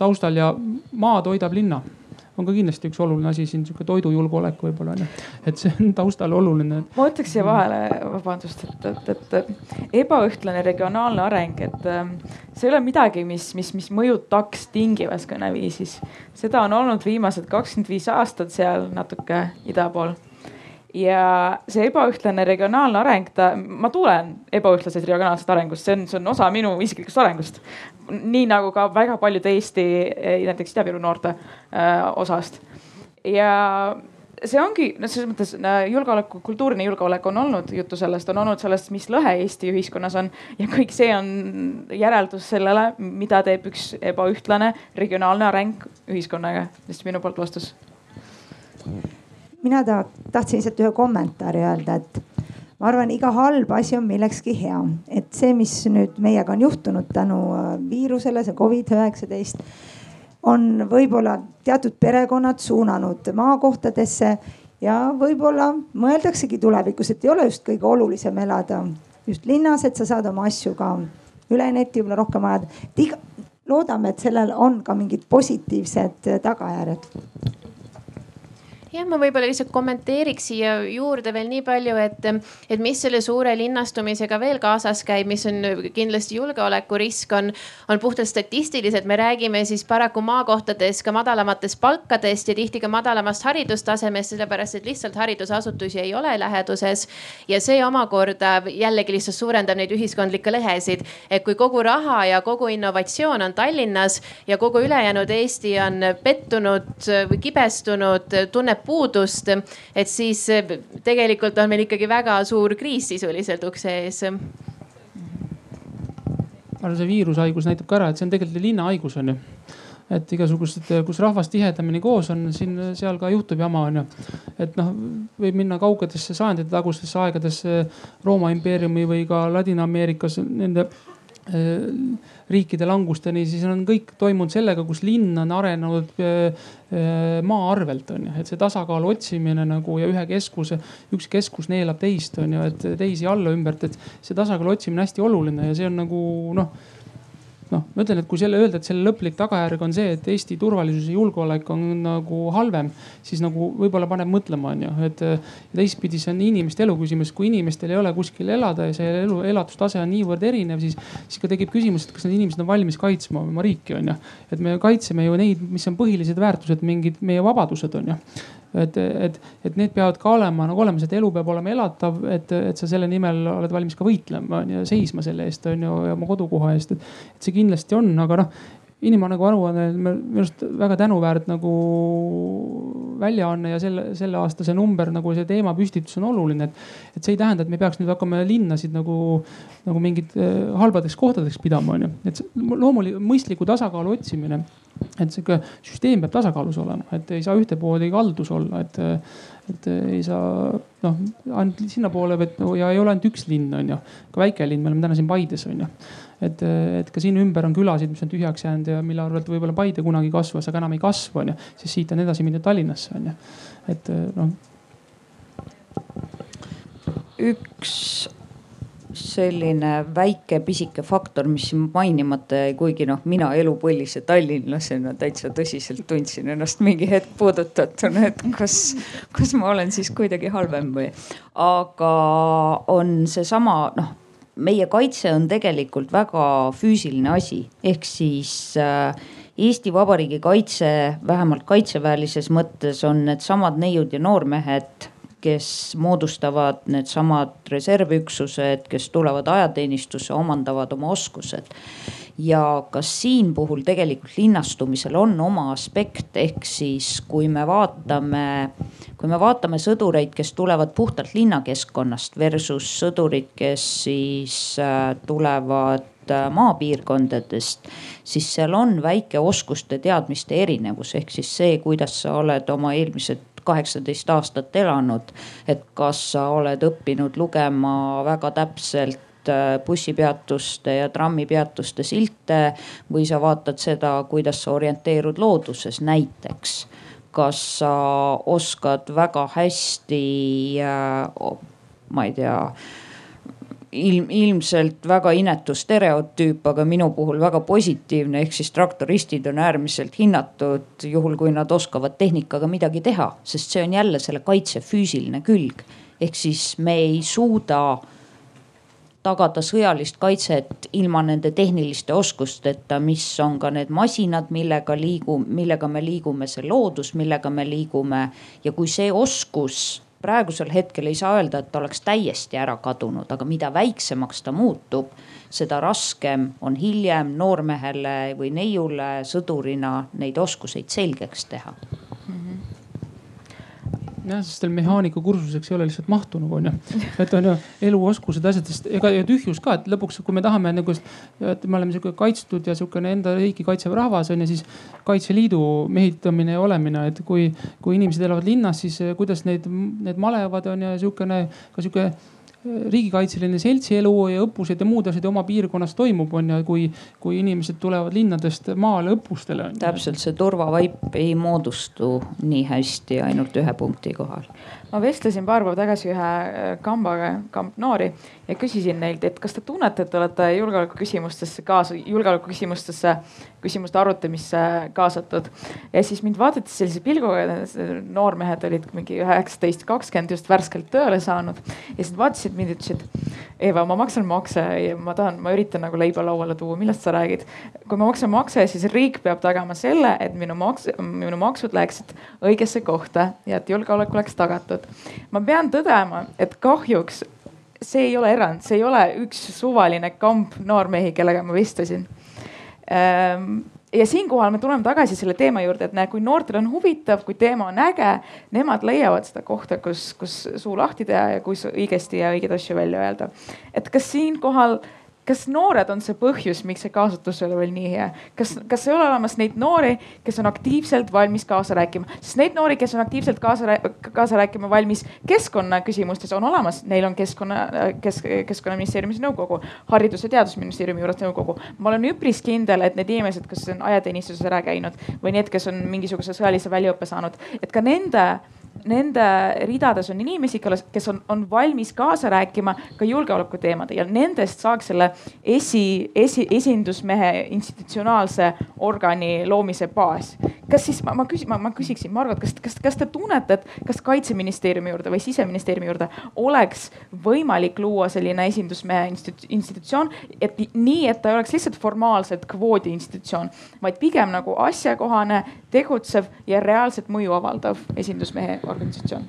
taustal ja maa toidab linna on ka kindlasti üks oluline asi siin sihuke toidujulgeolek võib-olla on ju. et see on taustal oluline. ma ütleks siia vahele, vabandust, et, et, et ebaühtlane regionaalne areng, et ähm, see ei ole midagi, mis, mis, mis mõjutaks tingivas kõneviisis. seda on olnud viimased kakskümmend viis aastat seal natuke ida pool ja see ebaühtlane regionaalne areng, ta, ma tulen ebaühtlasest regionaalsest arengust, see on, see on osa minu isiklikust arengust. Nii nagu ka väga paljude Eesti, näiteks Ida-Viru noorte äh, osast. ja see ongi, noh, selles mõttes julgeoleku, kultuuriline julgeolek on olnud juttu sellest, on olnud sellest, mis lõhe Eesti ühiskonnas on ja kõik see on järeldus sellele, mida teeb üks ebaühtlane regionaalne areng ühiskonnaga. siis minu poolt vastus mina ta, tahtsin lihtsalt ühe kommentaari öelda, et ma arvan, iga halb asi on millekski hea, et see, mis nüüd meiega on juhtunud tänu äh, viirusele, see Covid üheksateist on võib-olla teatud perekonnad suunanud maakohtadesse ja võib-olla mõeldaksegi tulevikus, et ei ole just kõige olulisem elada. Just linnas, et sa saad oma asju ka üle neti võib-olla rohkem ajada. iga, loodame, et sellel on ka mingid positiivsed tagajärjed jah, ma võib-olla lihtsalt kommenteeriks siia juurde veel nii palju, et, et mis selle suure linnastumisega veel kaasas käib, mis on kindlasti julgeolekurisk, on, on puhtalt statistilised. me räägime siis paraku maakohtades ka madalamatest palkadest ja tihti ka madalamast haridustasemest, sellepärast et lihtsalt haridusasutusi ei ole läheduses. ja see omakorda jällegi lihtsalt suurendab neid ühiskondlikke lõhesid, et kui kogu raha ja kogu innovatsioon on Tallinnas ja kogu ülejäänud Eesti on pettunud või kibestunud, tunneb puudust, et siis eh, tegelikult on meil ikkagi väga suur kriis sisuliselt ukse ees aga see viirushaigus näitab ka ära, et see on tegelikult linnahaigus on ju et igasugused, kus rahvas tihedamini koos on, siin-seal ka juhtub jama onju. et noh, võib minna kaugetesse sajandite tagustesse aegadesse Rooma impeeriumi või ka Ladina-Ameerikas nende riikide langusteni, siis on kõik toimunud sellega, kus linn on arenenud äh, äh, maa arvelt on ju, et see tasakaalu otsimine nagu ja ühe keskuse, üks keskus neelab teist on ju, et teisi alla ümbert, et see tasakaalu otsimine hästi oluline ja see on nagu noh noh, ma ütlen, et kui selle öelda, et selle lõplik tagajärg on see, et Eesti turvalisus ja julgeolek on nagu halvem, siis nagu võib-olla paneb mõtlema, on ju, et teistpidi see on inimeste elu küsimus, kui inimestel ei ole kuskil elada ja see elu, elatustase on niivõrd erinev, siis, siis ka tekib küsimus, et kas need inimesed on valmis kaitsma oma riiki, on ju. et me kaitseme ju neid, mis on põhilised väärtused, mingid meie vabadused on ju et, et, et need peavad ka olema nagu olemas, et elu peab olema elatav, et, et sa selle nimel oled valmis ka võitlema on ju, seisma selle eest on ju oma kodukoha eest, et, et see kindlasti on, aga noh inimene nagu aruanne on minu arust väga tänuväärt nagu väljaanne ja selle, selleaastase number nagu see teemapüstitus on oluline, et. et see ei tähenda, et me peaks nüüd hakkama linnasid nagu, nagu mingid äh, halbadeks kohtadeks pidama, on ju. et loomulikult mõistliku tasakaalu otsimine et sihuke süsteem peab tasakaalus olema, et ei saa ühte pooli kaldus olla, et, et ei saa noh, ainult sinnapoole ja ei ole ainult üks linn, on ju. ka väike linn, me oleme täna siin Paides, on ju. Et, et ka siin ümber on külasid, mis on tühjaks jäänud ja mille arvelt võib-olla Paide kunagi kasvas, aga enam ei kasva, on ju. siis siit on edasi mindud Tallinnasse, on ju. et noh. üks selline väike pisike faktor, mis mainimata jäi, kuigi noh, mina elupõlise tallinlasena täitsa tõsiselt tundsin ennast mingi hetk puudutatuna, et kas, kas ma olen siis kuidagi halvem või. aga on seesama noh, meie kaitse on tegelikult väga füüsiline asi, ehk siis äh, Eesti Vabariigi kaitse, vähemalt kaitseväelises mõttes on needsamad neiud ja noormehed kes moodustavad needsamad reservüksused, kes tulevad ajateenistusse, omandavad oma oskused. Ja ka siin puhul tegelikult linnastumisel on oma aspekt, ehk siis kui me vaatame, kui me vaatame sõdureid, kes tulevad puhtalt linnakeskkonnast versus sõdurid, kes siis äh, tulevad äh, maapiirkondadest, siis seal on väike oskuste teadmiste erinevus, ehk siis see, kuidas sa oled oma eelmised kaheksateist aastat elanud. et kas sa oled õppinud lugema väga täpselt äh, bussipeatuste ja trammipeatuste silte või sa vaatad seda, kuidas sa orienteerud looduses näiteks. kas sa oskad väga hästi, äh, ma ei tea ilm, ilmselt väga inetu stereotüüp, aga minu puhul väga positiivne, ehk siis traktoristid on äärmiselt hinnatud, juhul kui nad oskavad tehnikaga midagi teha, sest see on jälle selle kaitse füüsiline külg. ehk siis me ei suuda tagada sõjalist kaitset ilma nende tehniliste oskusteta, mis on ka need masinad, millega liigu-, millega me liigume, see loodus, millega me liigume. ja kui see oskus praegusel hetkel ei saa öelda, et ta oleks täiesti ära kadunud, aga mida väiksemaks ta muutub, seda raskem on hiljem noormehele või neiule sõdurina neid oskuseid selgeks teha jah, sest teil mehaaniku kursuseks ei ole lihtsalt mahtu nagu onju. et on ju eluoskused, asjad, sest ega ja tühjus ka, et lõpuks, kui me tahame nagu, et me oleme sihuke kaitstud ja sihukene enda riiki kaitsev rahvas on ju, siis Kaitseliidu mehitamine ja olemine, et kui, kui inimesed elavad linnas, siis kuidas neid, need malevad on ja sihukene ka sihuke riigikaitseline seltsielu ja õppused ja muud asjad oma piirkonnas toimub, on ju, kui, kui inimesed tulevad linnadest maale õppustele. täpselt, see turvavaip ei moodustu nii hästi ainult ühe punkti kohal. ma vestlesin paar päeva tagasi ühe kambaga, kamp noori ja küsisin neilt, et kas te tunnete, et te olete julgeoleku küsimustesse kaasa, julgeoleku küsimustesse, küsimuste arutamisse kaasatud. ja siis mind vaadati sellise pilguga, noormehed olid mingi üheksateist, kakskümmend just värskelt tööle saanud ja siis vaatasid mind ütlesid. Eva, ma maksan makse ja ma tahan, ma üritan nagu leiba lauale tuua, millest sa räägid? kui ma maksan makse, siis riik peab tagama selle, et minu maks, minu maksud läheksid õigesse kohta ja et julgeolek oleks tagatud. ma pean tõdema, et kahjuks see ei ole erand, see ei ole üks suvaline kamp noormehi, kellega ma vestlesin ähm, ja siinkohal me tuleme tagasi selle teema juurde, et näe, kui noortel on huvitav, kui teema on äge, nemad leiavad seda kohta, kus, kus suu lahti teha ja kus õigesti ja õigeid asju välja öelda. et kas siinkohal äh, kas noored on see põhjus, miks see kaasatus ei ole veel nii hea? kas, kas ei ole olemas neid noori, kes on aktiivselt valmis kaasa rääkima, sest neid noori, kes on aktiivselt kaasa, kaasa rääkima valmis keskkonnaküsimustes on olemas, neil on keskkonna, kes, keskkonnaministeeriumis nõukogu, haridus- ja teadusministeeriumi juures nõukogu. ma olen üpris kindel, et need inimesed, kes on ajateenistuses ära käinud või need, kes on mingisuguse sõjalise väljaõppe saanud, et ka nende nende ridades on inimesi, kes on, on valmis kaasa rääkima ka julgeoleku teemadel ja nendest saaks selle esi, esi, esindusmehe institutsionaalse organi loomise baas. Kas siis ma, ma küsin, ma, ma küsiksin, Margot, kas, kas, kas te tunnete, et kas kaitseministeeriumi juurde või siseministeeriumi juurde oleks võimalik luua selline esindusmehe institu, institutsioon, et nii, et ta ei oleks lihtsalt formaalselt kvoodi institutsioon, vaid pigem nagu asjakohane, tegutsev ja reaalset mõju avaldav esindusmehe organisatsioon?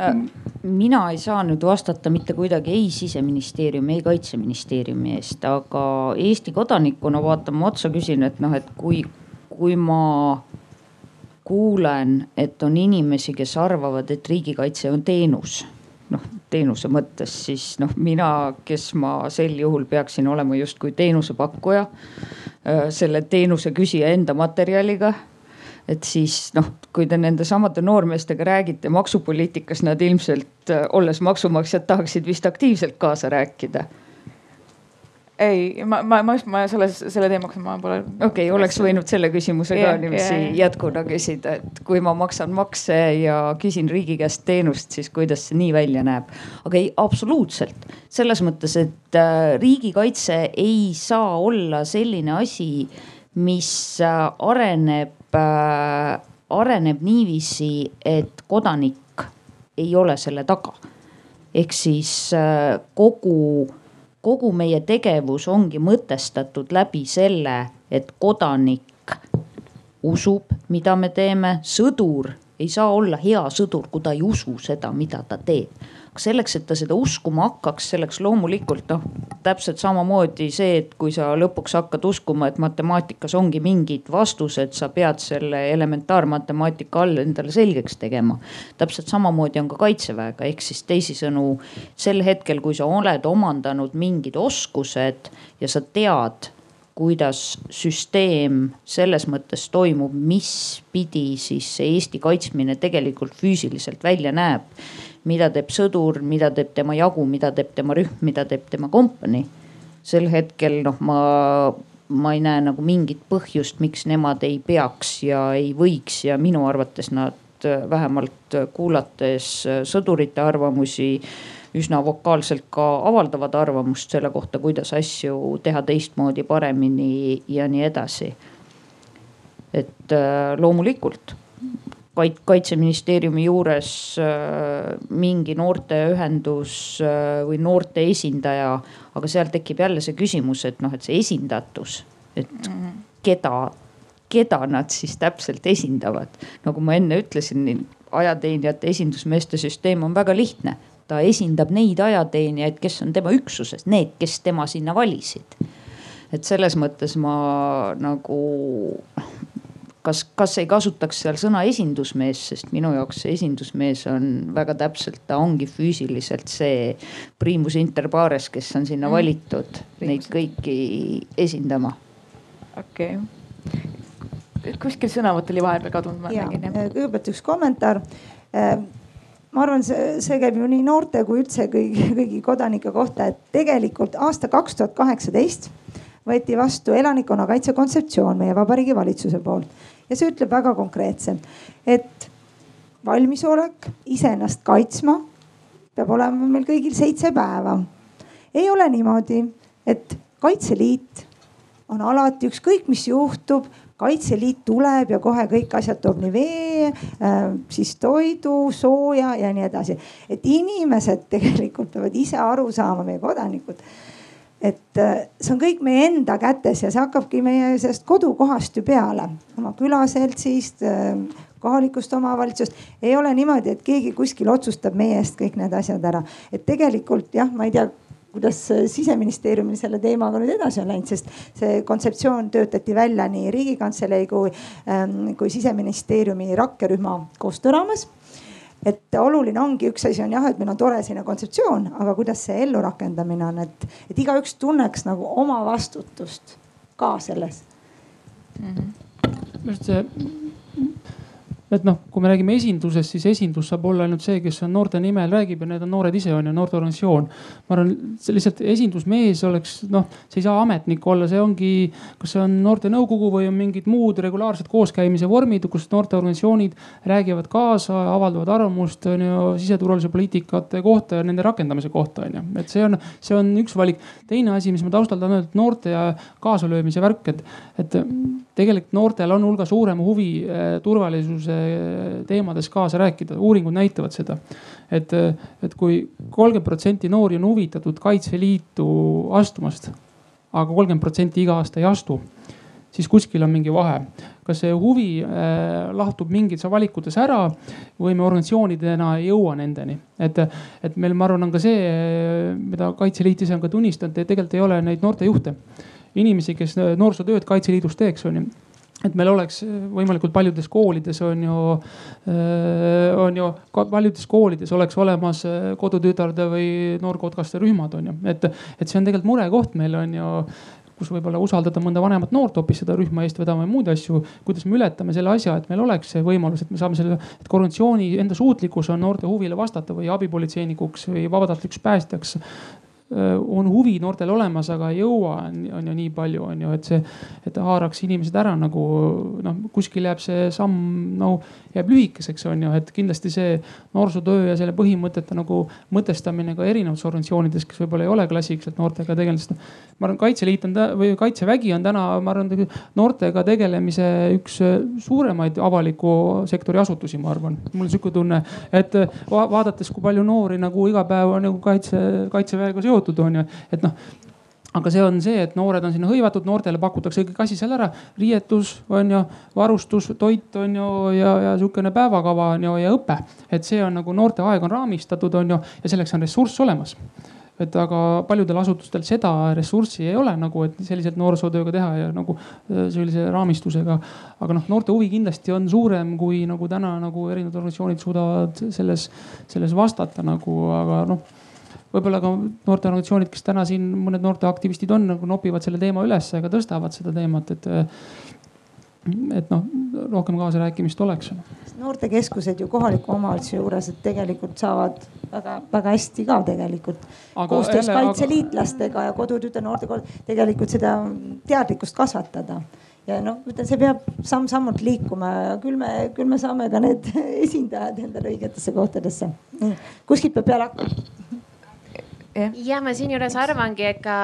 Äh, mina ei saa nüüd vastata mitte kuidagi ei siseministeeriumi, ei kaitseministeeriumi eest, aga Eesti kodanikuna vaatan ma otsa, küsin, et noh, et kui, kui ma kuulen, et on inimesi, kes arvavad, et riigikaitse on teenus. Noh, teenuse mõttes, siis noh, mina, kes ma sel juhul peaksin olema justkui teenusepakkuja, selle teenuse küsija enda materjaliga et siis noh, kui te nende samade noormeestega räägite maksupoliitikas, nad ilmselt olles maksumaksjad tahaksid vist aktiivselt kaasa rääkida ei, ma, ma, ma, ma selles, selle teemaga ma pole. okei okay,, oleks võinud selle küsimuse ka yeah, niiviisi yeah. jätkuna küsida, et kui ma maksan makse ja küsin riigi käest teenust, siis kuidas see nii välja näeb. aga ei, absoluutselt selles mõttes, et äh, riigikaitse ei saa olla selline asi, mis äh, areneb äh, areneb niiviisi, et kodanik ei ole selle taga. ehk siis kogu, kogu meie tegevus ongi mõtestatud läbi selle, et kodanik usub, mida me teeme, sõdur ei saa olla hea sõdur, kui ta ei usu seda, mida ta teeb selleks, et ta seda uskuma hakkaks, selleks loomulikult noh, täpselt samamoodi see, et kui sa lõpuks hakkad uskuma, et matemaatikas ongi mingid vastused, sa pead selle elementaarmatemaatika all endale selgeks tegema. täpselt samamoodi on ka kaitseväega, ehk siis teisisõnu sel hetkel, kui sa oled omandanud mingid oskused ja sa tead kuidas süsteem selles mõttes toimub, mis pidi siis see Eesti kaitsmine tegelikult füüsiliselt välja näeb mida teeb sõdur, mida teeb tema jagu, mida teeb tema rühm, mida teeb tema kompanii. sel hetkel noh, ma, ma ei näe nagu mingit põhjust, miks nemad ei peaks ja ei võiks ja minu arvates nad vähemalt kuulates sõdurite arvamusi üsna vokaalselt ka avaldavad arvamust selle kohta, kuidas asju teha teistmoodi, paremini ja nii edasi. et äh, loomulikult kaitseministeeriumi juures äh, mingi noorteühendus äh, või noorte esindaja, aga seal tekib jälle see küsimus, et noh, et see esindatus, et mhm. keda, keda nad siis täpselt esindavad. nagu ma enne ütlesin, ajateenijate esindusmeeste süsteem on väga lihtne. ta esindab neid ajateenijaid, kes on tema üksuses, need, kes tema sinna valisid. et selles mõttes ma nagu kas, kas ei kasutaks seal sõna esindusmees, sest minu jaoks see esindusmees on väga täpselt, ta ongi füüsiliselt see primus inter pares, kes on sinna mm. valitud mm. neid kõiki esindama. okei okay. kuskil sõnavõtt oli vahepeal kadunud, ma nägin jah. kõigepealt üks kommentaar äh, ma arvan, see, see käib ju nii noorte kui üldse kõigi, kõigi kodanike kohta, et tegelikult aasta kaks tuhat kaheksateist võeti vastu elanikkonnakaitse kontseptsioon meie Vabariigi Valitsuse poolt ja see ütleb väga konkreetselt, et valmisolek iseennast kaitsma peab olema meil kõigil seitse päeva. ei ole niimoodi, et Kaitseliit on alati ükskõik, mis juhtub, kaitseliit tuleb ja kohe kõik asjad toob nii vee, äh, siis toidu, sooja ja nii edasi. et inimesed tegelikult peavad ise aru saama, meie kodanikud et äh, see on kõik meie enda kätes ja see hakkabki meie sellest kodukohast ju peale, oma külaseltsist, äh, kohalikust omavalitsusest. ei ole niimoodi, et keegi kuskil otsustab meie eest kõik need asjad ära, et tegelikult jah, ma ei tea kuidas siseministeeriumil selle teemaga nüüd edasi on läinud, sest see kontseptsioon töötati välja nii riigikantselei kui, ähm, kui siseministeeriumi rakkerühma koostöö raames et oluline ongi, üks asi on jah, et meil on tore selline kontseptsioon, aga kuidas see ellurakendamine on, et, et igaüks tunneks nagu oma vastutust ka selles mm. -hmm. just see et noh, kui me räägime esindusest, siis esindus saab olla ainult see, kes on noorte nimel räägib ja need on noored ise on ju, noorteorganisatsioon. ma arvan, see lihtsalt esindusmees oleks noh, see ei saa ametnik olla, see ongi, kas see on noortenõukogu või on mingid muud regulaarsed kooskäimise vormid, kus noorteorganisatsioonid räägivad kaasa, avaldavad arvamust on ju siseturvalisuse poliitikate kohta ja nende rakendamise kohta on ju. et see on, see on üks valik. teine asi, mis ma taustal tahan öelda, et noorte ja kaasalöömise värk, et, et tegelikult noortel on hulga suurem huvi eh, turvalisuse teemades kaasa rääkida, uuringud näitavad seda. et, et kui kolmkümmend protsenti noori on huvitatud Kaitseliitu astumast, aga kolmkümmend protsenti iga aasta ei astu, siis kuskil on mingi vahe. kas see huvi äh, lahtub mingites valikutes ära või me organisatsioonidena ei jõua nendeni, et, et meil, ma arvan, on ka see, mida Kaitseliit ise on ka tunnistanud, et tegelikult ei ole neid noortejuhte inimesi, kes noorsootööd Kaitseliidus teeks, on ju et meil oleks võimalikult paljudes koolides on ju, äh, on ju paljudes koolides oleks olemas äh, kodutütarde või noorkotkaste rühmad on ju, et, et see on tegelikult murekoht meil on ju kus võib-olla usaldada mõnda vanemat noort hoopis seda rühma eest vedama ja muid asju. kuidas me ületame selle asja, et meil oleks see võimalus, et me saame selle, et organisatsiooni enda suutlikkus on noorte huvile vastata või abipolitseinikuks või vabatahtlikuks päästjaks Äh, on huvi noortel olemas, aga ei jõua, on ju nii palju, on ju, et see, et haaraks inimesed ära nagu noh, kuskil jääb see samm no jääb lühikeseks, on ju, et kindlasti see noorsootöö ja selle põhimõtete nagu mõtestamine ka erinevates organisatsioonides, kes võib-olla ei ole klassikaliselt noortega tegelenud, sest ma arvan, Kaitseliit on või Kaitsevägi on täna, ma arvan, noortega tegelemise üks suuremaid avaliku sektori asutusi, ma arvan. mul on sihuke tunne, et vaadates, kui palju noori nagu iga päev on nagu kaitse, kaitseväega seotud seotud, on ju, et noh aga see on see, et noored on sinna hõivatud, noortele pakutakse kõik asi seal ära, riietus on ju, varustus, toit on ju ja, ja sihukene päevakava on ju ja õpe. et see on nagu noorte aeg on raamistatud, on ju ja selleks on ressurss olemas. et aga paljudel asutustel seda ressurssi ei ole nagu, et selliselt noorsootööga teha ja nagu äh, sellise raamistusega. aga noh, noorte huvi kindlasti on suurem, kui nagu täna nagu erinevad organisatsioonid suudavad selles, selles vastata nagu, aga noh võib-olla ka noorteorganisatsioonid, kes täna siin mõned noorteaktivistid on, nagu nopivad selle teema üles ja ka tõstavad seda teemat, et et noh, rohkem kaasarääkimist oleks. noortekeskused ju kohaliku omavalitsuse juures, et tegelikult saavad väga-väga hästi ka tegelikult koostöös kaitseliitlastega aga... ja kodutütar noortekodu tegelikult seda teadlikkust kasvatada ja noh, ütlen, see peab samm-sammult liikuma ja küll me, küll me saame ka need esindajad endale õigetesse kohtadesse. kuskilt peab peale hakkama ja ma siinjuures arvangi, et ka,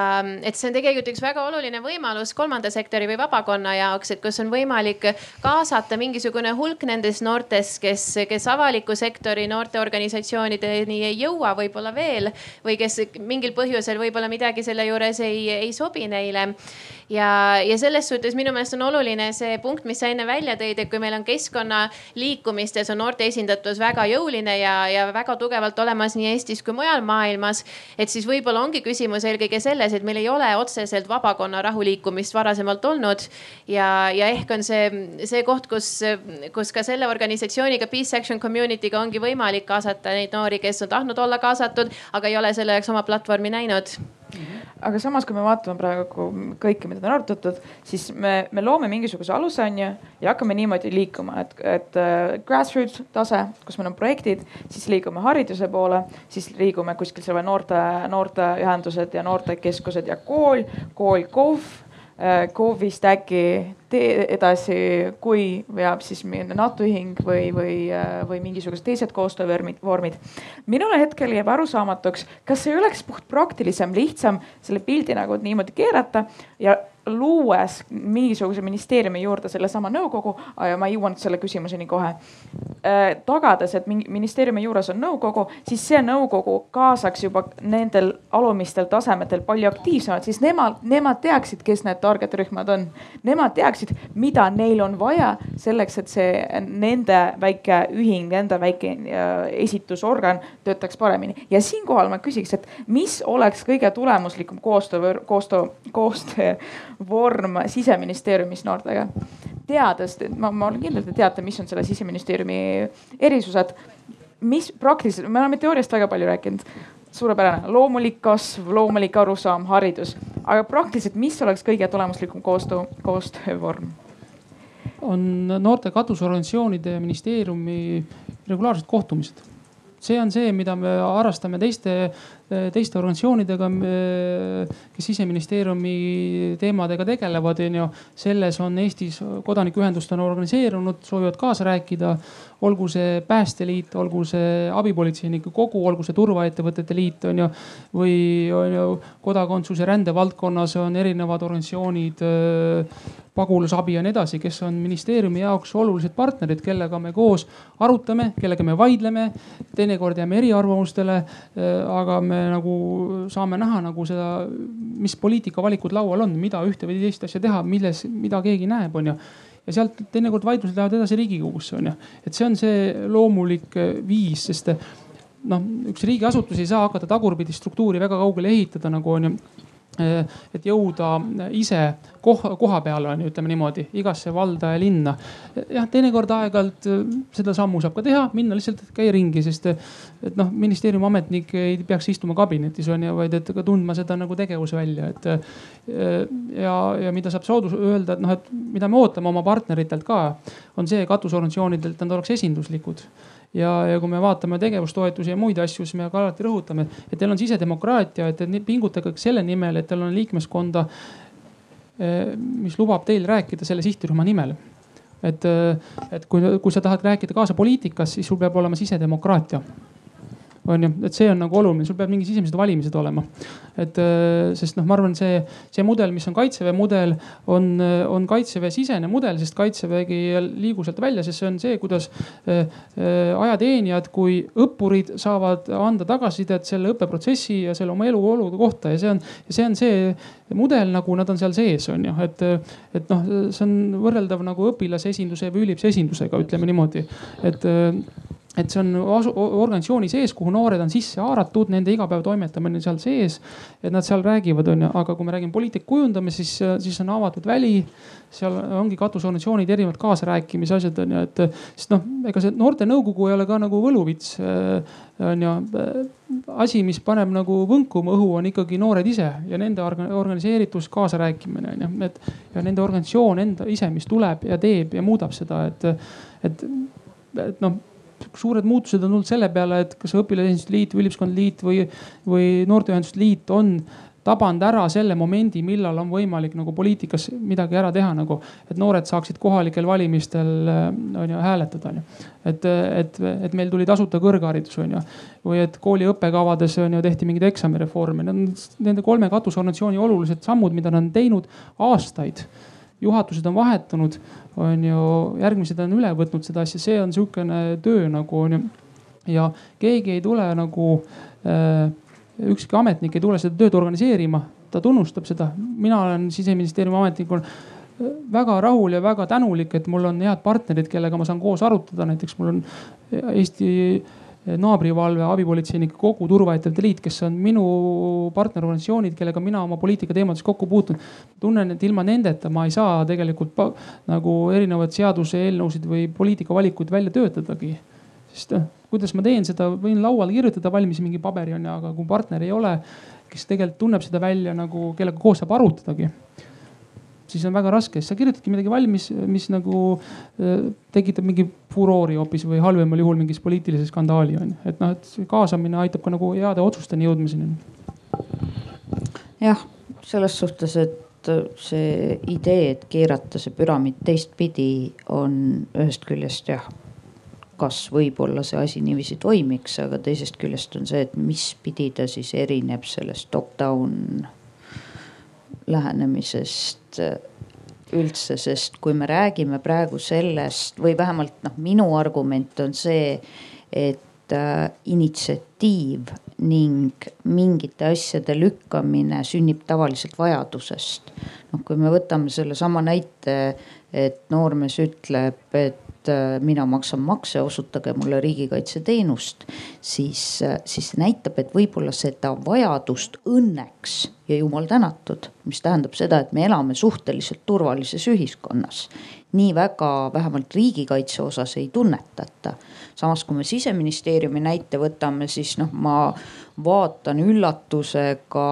et see on tegelikult üks väga oluline võimalus kolmanda sektori või vabakonna jaoks, et kus on võimalik kaasata mingisugune hulk nendest noortest, kes, kes avaliku sektori noorteorganisatsioonideni ei jõua võib-olla veel või kes mingil põhjusel võib-olla midagi selle juures ei, ei sobi neile ja, ja selles suhtes minu meelest on oluline see punkt, mis sa enne välja tõid, et kui meil on keskkonnaliikumistes on noorte esindatus väga jõuline ja, ja väga tugevalt olemas nii Eestis kui mujal maailmas et siis võib-olla ongi küsimus eelkõige selles, et meil ei ole otseselt vabakonna rahuliikumist varasemalt olnud. ja, ja ehk on see, see koht, kus, kus ka selle organisatsiooniga, Peace Action Community'ga ongi võimalik kaasata neid noori, kes on tahtnud olla kaasatud, aga ei ole selle jaoks oma platvormi näinud aga samas, kui me vaatame praegu kõike, mida on arutatud, siis me, me loome mingisuguse aluse, on ju, ja hakkame niimoodi liikuma, et, et uh, grassroots tase, kus meil on projektid, siis liigume hariduse poole, siis liigume kuskil selle noorte, noorteühendused ja noortekeskused ja kool, kool, KOV KOV-ist äh, äkki tee edasi, kui veab siis mingi NATO ühing või, või, äh, või mingisugused teised koostöövormid. minule hetkel jääb arusaamatuks, kas ei oleks puhtpraktilisem, lihtsam selle pildi nagu niimoodi keerata ja luues mingisuguse ministeeriumi juurde sellesama nõukogu ma jõuan selle küsimuseni kohe. Äh, tagades, et ministeeriumi juures on nõukogu, siis see nõukogu kaasaks juba nendel alumistel tasemetel palju aktiivsemalt, siis nemad, nemad teaksid, kes need target rühmad on. Nemad teaksid, mida neil on vaja selleks, et see nende väike ühing, nende väike äh, esitusorgan töötaks paremini. ja siinkohal ma küsiks, et mis oleks kõige tulemuslikum koostöö, koostöö, koostöö vorm siseministeeriumis noortega. teades, ma, ma olen kindel, te teate, mis on selle siseministeeriumi erisused. mis praktiliselt, me oleme teooriast väga palju rääkinud suurepärane, loomulik kasv, loomulik arusaam, haridus, aga praktiliselt, mis oleks kõige tulemuslikum koostöö, koostöövorm? on noorte katusorganisatsioonide ja ministeeriumi regulaarsed kohtumised see on see, mida me harrastame teiste, teiste organisatsioonidega, kes siseministeeriumi teemadega tegelevad, onju. selles on Eestis kodanikuühendused on organiseerunud, soovivad kaasa rääkida. Olgu see Päästeliit, olgu see abipolitseinike kogu, olgu see turvaettevõtete liit onju. või on ju kodakondsus ja rände valdkonnas on erinevad organisatsioonid pagulasabi ja nii edasi, kes on ministeeriumi jaoks olulised partnerid, kellega me koos arutame, kellega me vaidleme. teinekord jääme eriarvamustele, äh, aga me nagu saame näha nagu seda, mis poliitikavalikud laual on, mida ühte või teist asja teha, milles, mida keegi näeb, onju ja sealt teinekord vaidlused lähevad edasi riigikogusse onju, et see on see loomulik äh, viis, sest noh, üks riigiasutus ei saa hakata tagurpidi struktuuri väga kaugele ehitada, nagu onju Äh, et jõuda ise koha, koha peale on ju, ütleme niimoodi, igasse valda ja linna. jah, teinekord aeg-ajalt äh, seda sammu saab ka teha, minna lihtsalt käia ringi, sest et noh, ministeeriumi ametnik ei peaks istuma kabinetis on ju, vaid et ka tundma seda nagu tegevusvälja, et. Äh, ja, ja mida saab soodus öelda, et noh, et mida me ootame oma partneritelt ka, on see katusorganisatsioonidelt, et nad oleks esinduslikud ja, ja kui me vaatame tegevustoetusi ja muid asju, siis me ka alati rõhutame, et teil on sisedemokraatia, et pingutage selle nimel, et teil on liikmeskonda, eh, mis lubab teil rääkida selle sihtrühma nimel. Et, eh, et kui, kui sa tahad rääkida kaasa poliitikas, siis sul peab olema sisedemokraatia on ju, et see on nagu oluline, sul peab mingid sisemised valimised olema. et äh, sest noh, ma arvan, see, see mudel, mis on kaitseväe mudel, on, on kaitseväe sisene mudel, sest kaitsevägi ei liigu sealt välja, sest see on see, kuidas äh, äh, ajateenijad kui õppurid saavad anda tagasisidet selle õppeprotsessi ja selle oma eluolude kohta. Ja see on, see on see mudel, nagu nad on seal sees, on ju, et, et noh, see on võrreldav nagu õpilase esinduse või üliõpilase esindusega, ütleme niimoodi, et et see on organisatsiooni sees, kuhu noored on sisse haaratud, nende igapäevatoimetamine on seal sees. et nad seal räägivad, onju, aga kui me räägime poliitika kujundamisest, siis, siis on avatud väli. seal ongi katusorganisatsioonid, erinevad kaasarääkimise asjad on ju, et sest noh, ega see noortenõukogu ei ole ka nagu võluvits äh, on ju. asi, mis paneb nagu võnkuma õhu, on ikkagi noored ise ja nende organiseeritus, kaasarääkimine on ju, et ja nende organisatsioon enda ise, mis tuleb ja teeb ja muudab seda, et, et, et noh suured muutused on tulnud selle peale, et kas õpilasesinduste liit või üliõpilaskonna liit või, või noorteühenduste liit on tabanud ära selle momendi, millal on võimalik nagu poliitikas midagi ära teha nagu, et noored saaksid kohalikel valimistel on ju hääletada, on ju. et, et, et meil tuli tasuta kõrgharidus, on ju. või et kooli õppekavades on ju tehti mingeid eksamireforme, need on nende kolme katusorganisatsiooni olulised sammud, mida nad on teinud aastaid juhatused on vahetunud, on ju, järgmised on üle võtnud seda asja, see on sihukene töö nagu on ju. ja keegi ei tule nagu äh, ükski ametnik ei tule seda tööd organiseerima, ta tunnustab seda. mina olen siseministeeriumi ametnikuna väga rahul ja väga tänulik, et mul on head partnerid, kellega ma saan koos arutada, näiteks mul on Eesti naabrivalve abipolitseinike kogu Turvaettevõtete Liit, kes on minu partnerorganisatsioonid, kellega mina oma poliitika teemades kokku puutun. tunnen, et ilma nendeta ma ei saa tegelikult nagu erinevaid seaduseelnõusid või poliitikavalikuid välja töötadagi. sest noh kuidas ma teen seda, võin lauale kirjutada valmis mingi paberi on ju, aga kui partner ei ole, kes tegelikult tunneb seda välja nagu, kellega koos saab arutadagi siis on väga raske, sest sa kirjutadki midagi valmis, mis nagu äh, tekitab mingi furoori hoopis või halvemal juhul mingis poliitilise skandaali on ju. et noh, et kaasamine aitab ka nagu heade otsusteni jõudmiseni. jah, selles suhtes, et see idee, et keerata see püramiid teistpidi, on ühest küljest jah kas võib-olla see asi niiviisi toimiks, aga teisest küljest on see, et mis pidi ta siis erineb sellest top-down lähenemisest üldse, sest kui me räägime praegu sellest või vähemalt noh, minu argument on see, et äh, initsiatiiv ning mingite asjade lükkamine sünnib tavaliselt vajadusest. noh, kui me võtame sellesama näite, et noormees ütleb, et et äh, mina maksan makse, osutage mulle riigikaitseteenust, siis, äh, siis näitab, et võib-olla seda vajadust õnneks ja jumal tänatud, mis tähendab seda, et me elame suhteliselt turvalises ühiskonnas. nii väga vähemalt riigikaitse osas ei tunnetata. samas, kui me siseministeeriumi näite võtame, siis noh, ma vaatan üllatusega,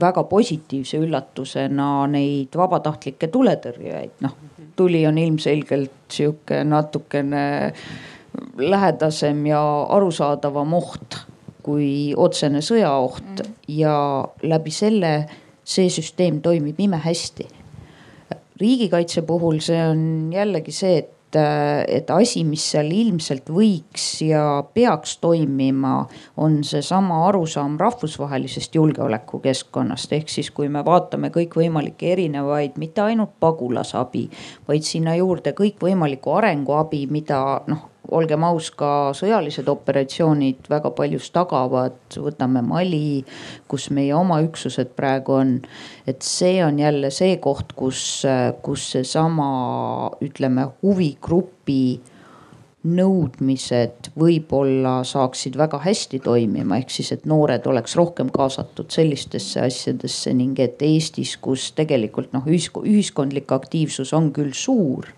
väga positiivse üllatusena neid vabatahtlikke tuletõrjujaid, noh tuli on ilmselgelt sihuke natukene lähedasem ja arusaadavam oht kui otsene sõjaoht mm. ja läbi selle see süsteem toimib imehästi. riigikaitse puhul see on jällegi see, et et asi, mis seal ilmselt võiks ja peaks toimima, on seesama arusaam rahvusvahelisest julgeolekukeskkonnast. ehk siis, kui me vaatame kõikvõimalikke erinevaid, mitte ainult pagulasabi, vaid sinna juurde kõikvõimalikku arenguabi, mida noh olgem aus, ka sõjalised operatsioonid väga paljus tagavad, võtame Mali, kus meie oma üksused praegu on. et see on jälle see koht, kus, kus seesama, ütleme huvigrupi nõudmised võib-olla saaksid väga hästi toimima, ehk siis, et noored oleks rohkem kaasatud sellistesse asjadesse ning et Eestis, kus tegelikult noh, ühiskondlik aktiivsus on küll suur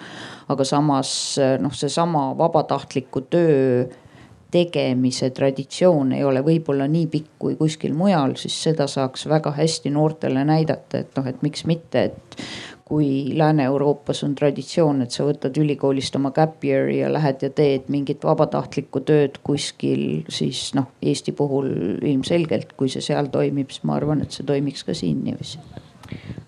aga samas noh, seesama vabatahtliku töö tegemise traditsioon ei ole võib-olla nii pikk kui kuskil mujal, siis seda saaks väga hästi noortele näidata, et noh, et miks mitte, et kui Lääne-Euroopas on traditsioon, et sa võtad ülikoolist oma gap year'i ja lähed ja teed mingit vabatahtlikku tööd kuskil, siis noh, Eesti puhul ilmselgelt, kui see seal toimib, siis ma arvan, et see toimiks ka siin niiviisi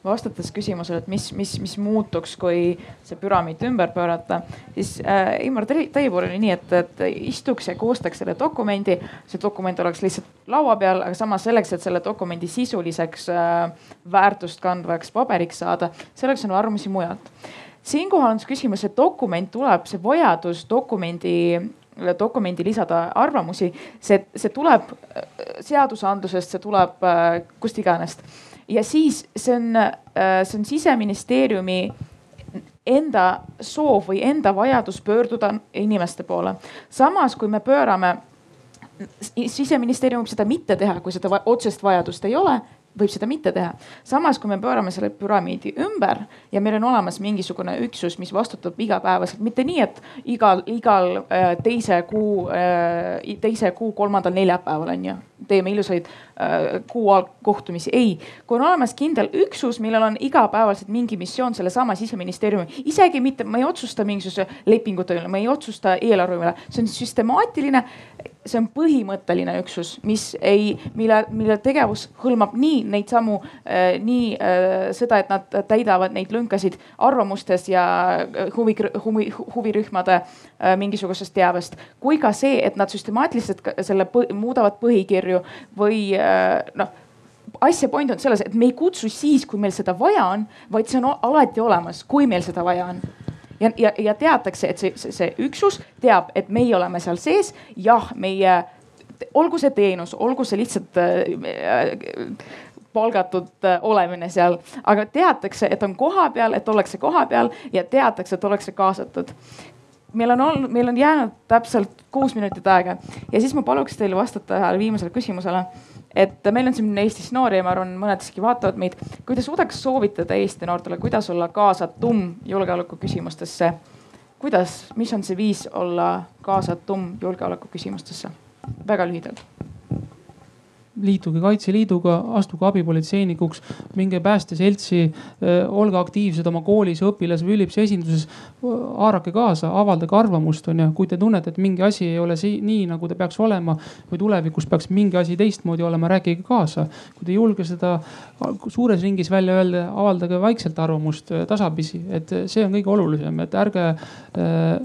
vastates küsimusele, et mis, mis, mis muutuks, kui see püramiid ümber pöörata, siis äh, Imar, teie puhul oli nii, et, et istuks ja koostaks selle dokumendi. see dokument oleks lihtsalt laua peal, aga samas selleks, et selle dokumendi sisuliseks äh, väärtust kandvaks paberiks saada, selleks on arvamusi mujalt. siinkohal on see küsimus, et dokument tuleb, see vajadus dokumendi dokumendi lisada arvamusi, see, see tuleb äh, seadusandlusest, see tuleb äh, kust iganes ja siis see on, äh, see on siseministeeriumi enda soov või enda vajadus pöörduda inimeste poole. samas, kui me pöörame, siseministeerium võib seda mitte teha, kui seda otsest vajadust ei ole võib seda mitte teha. samas, kui me pöörame selle püramiidi ümber ja meil on olemas mingisugune üksus, mis vastutab igapäevaselt, mitte nii, et igal, igal äh, teise kuu, äh, teise kuu kolmandal neljapäeval on ju, teeme ilusaid äh, kuu kohtumisi. ei, kui on olemas kindel üksus, millel on igapäevaselt mingi missioon sellesama siseministeeriumi, isegi mitte, ma ei otsusta mingisuguse lepingute üle, ma ei otsusta eelarve üle, see on süstemaatiline see on põhimõtteline üksus, mis ei, mille, mille tegevus hõlmab nii neid samu äh,, nii äh, seda, et nad täidavad neid lünkasid arvamustes ja äh, huvi, huvi, huvirühmade äh, mingisugusest teabest, kui ka see, et nad süstemaatiliselt selle põ, muudavad põhikirju või äh, noh asja point on selles, et me ei kutsu siis, kui meil seda vaja on, vaid see on alati olemas, kui meil seda vaja on ja, ja, ja teatakse, et see, see, see üksus teab, et meie oleme seal sees. jah, meie, olgu see teenus, olgu see lihtsalt äh, palgatud äh, olemine seal, aga teatakse, et on kohapeal, et ollakse kohapeal ja teatakse, et ollakse kaasatud. Meil on olnud, meil on jäänud täpselt kuus minutit aega. Ja siis ma paluks teil vastata ühele viimasele küsimusele et meil on siin Eestis noori ja ma arvan, mõned siiski vaatavad meid. kui te suudaks soovitada Eesti noortele, kuidas olla kaasatum julgeoleku küsimustesse, kuidas, mis on see viis olla kaasatum julgeoleku küsimustesse? väga lühidalt liituge Kaitseliiduga, astuge abipolitseinikuks, minge päästeseltsi, olge aktiivsed oma koolis, õpilas või üliõpilase esinduses. haarake kaasa, avaldage arvamust, on ju, kui te tunnete, et mingi asi ei ole sii, nii, nagu ta peaks olema või tulevikus peaks mingi asi teistmoodi olema, rääkige kaasa. kui te ei julge seda suures ringis välja öelda, avaldage vaikselt arvamust tasapisi, et see on kõige olulisem, et ärge äh,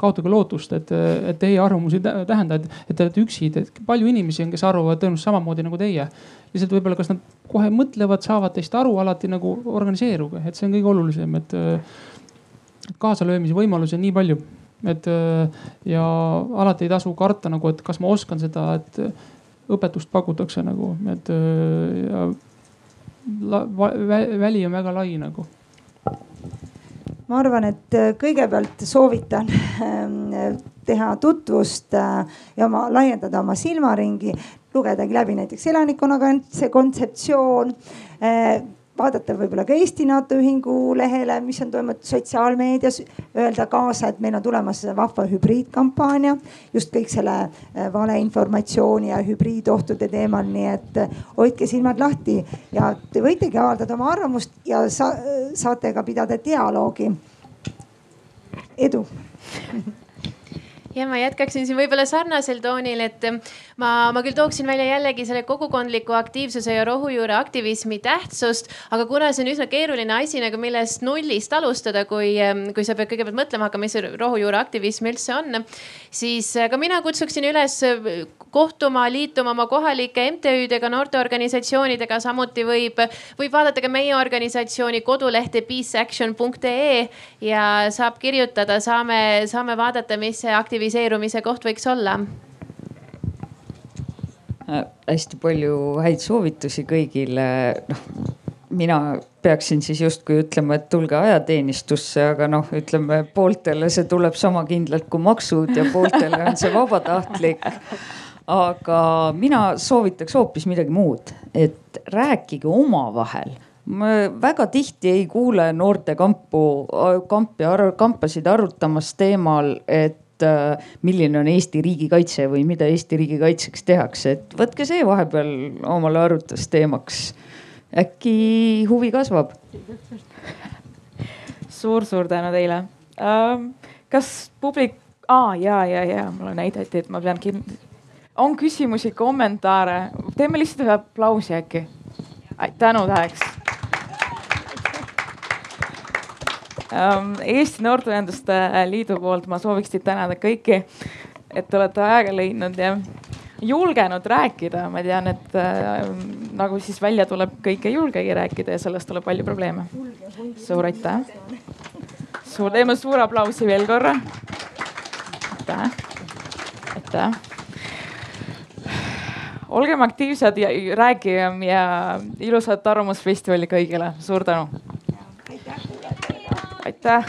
kaotage lootust, et, et teie arvamus ei tähenda, et, et te olete üksi, et palju inimesi on, kes arvavad tõenäoliselt samamoodi nagu teie. lihtsalt võib-olla, kas nad kohe mõtlevad, saavad teist aru, alati nagu organiseeruge, et see on kõige olulisem, et kaasalöömise võimalusi on nii palju, et ja alati ei tasu karta nagu, et kas ma oskan seda, et õpetust pakutakse nagu, et ja, la, väli on väga lai nagu ma arvan, et äh, kõigepealt soovitan ähm, teha tutvust äh, ja oma, laiendada oma silmaringi, lugedagi läbi näiteks elanikkonnakaitse kontseptsioon äh, vaadata võib-olla ka Eesti NATO Ühingu lehele, mis on toimunud sotsiaalmeedias, öelda kaasa, et meil on tulemas vahva hübriidkampaania just kõik selle äh, valeinformatsiooni ja hübriidohtude teemal, nii et äh, hoidke silmad lahti ja te võitegi avaldada oma arvamust ja sa, saate ka pidada dialoogi. edu ja ma jätkaksin siin võib-olla sarnasel toonil, et ma, ma küll tooksin välja jällegi selle kogukondliku aktiivsuse ja rohujuure aktivismi tähtsust, aga kuna see on üsna keeruline asi nagu millest nullist alustada, kui, kui sa pead kõigepealt mõtlema hakkama, mis see rohujuure aktivism üldse on, siis ka mina kutsuksin üles kohtuma, liituma oma kohalike MTÜ-dega, noorteorganisatsioonidega, samuti võib, võib vaadata ka meie organisatsiooni kodulehte peaceaction.ee ja saab kirjutada, saame, saame vaadata, mis see aktiviseerumise koht võiks olla hästi palju häid soovitusi kõigile, noh mina peaksin siis justkui ütlema, et tulge ajateenistusse, aga noh, ütleme pooltele see tuleb sama kindlalt kui maksud ja pooltele on see vabatahtlik. aga mina soovitaks hoopis midagi muud, et rääkige omavahel ma väga tihti ei kuule noortekampu, kampi, kampasid arutamas teemal, et Äh, milline on Eesti riigikaitse või mida Eesti riigikaitseks tehakse, et võtke see vahepeal omale arutlusteemaks. äkki huvi kasvab suur-suur tänu teile ähm,. kas publik ah,, ja, ja, ja mulle näidati, et ma pean kindlasti, on küsimusi, kommentaare, teeme lihtsalt ühe aplausi äkki. tänutäheks Ähm, Eesti Noorteühenduste Liidu poolt ma sooviks teid tänada kõiki, et te olete aega leidnud ja julgenud rääkida, ma tean, et äh, nagu siis välja tuleb, kõik ei julgegi rääkida ja sellest tuleb palju probleeme. suur aitäh. suur, teeme suure aplausi veel korra. aitäh, aitäh. olgem aktiivsed ja rääkigem ja ilusat Arvamusfestivali kõigile, suur tänu. aitäh Tá.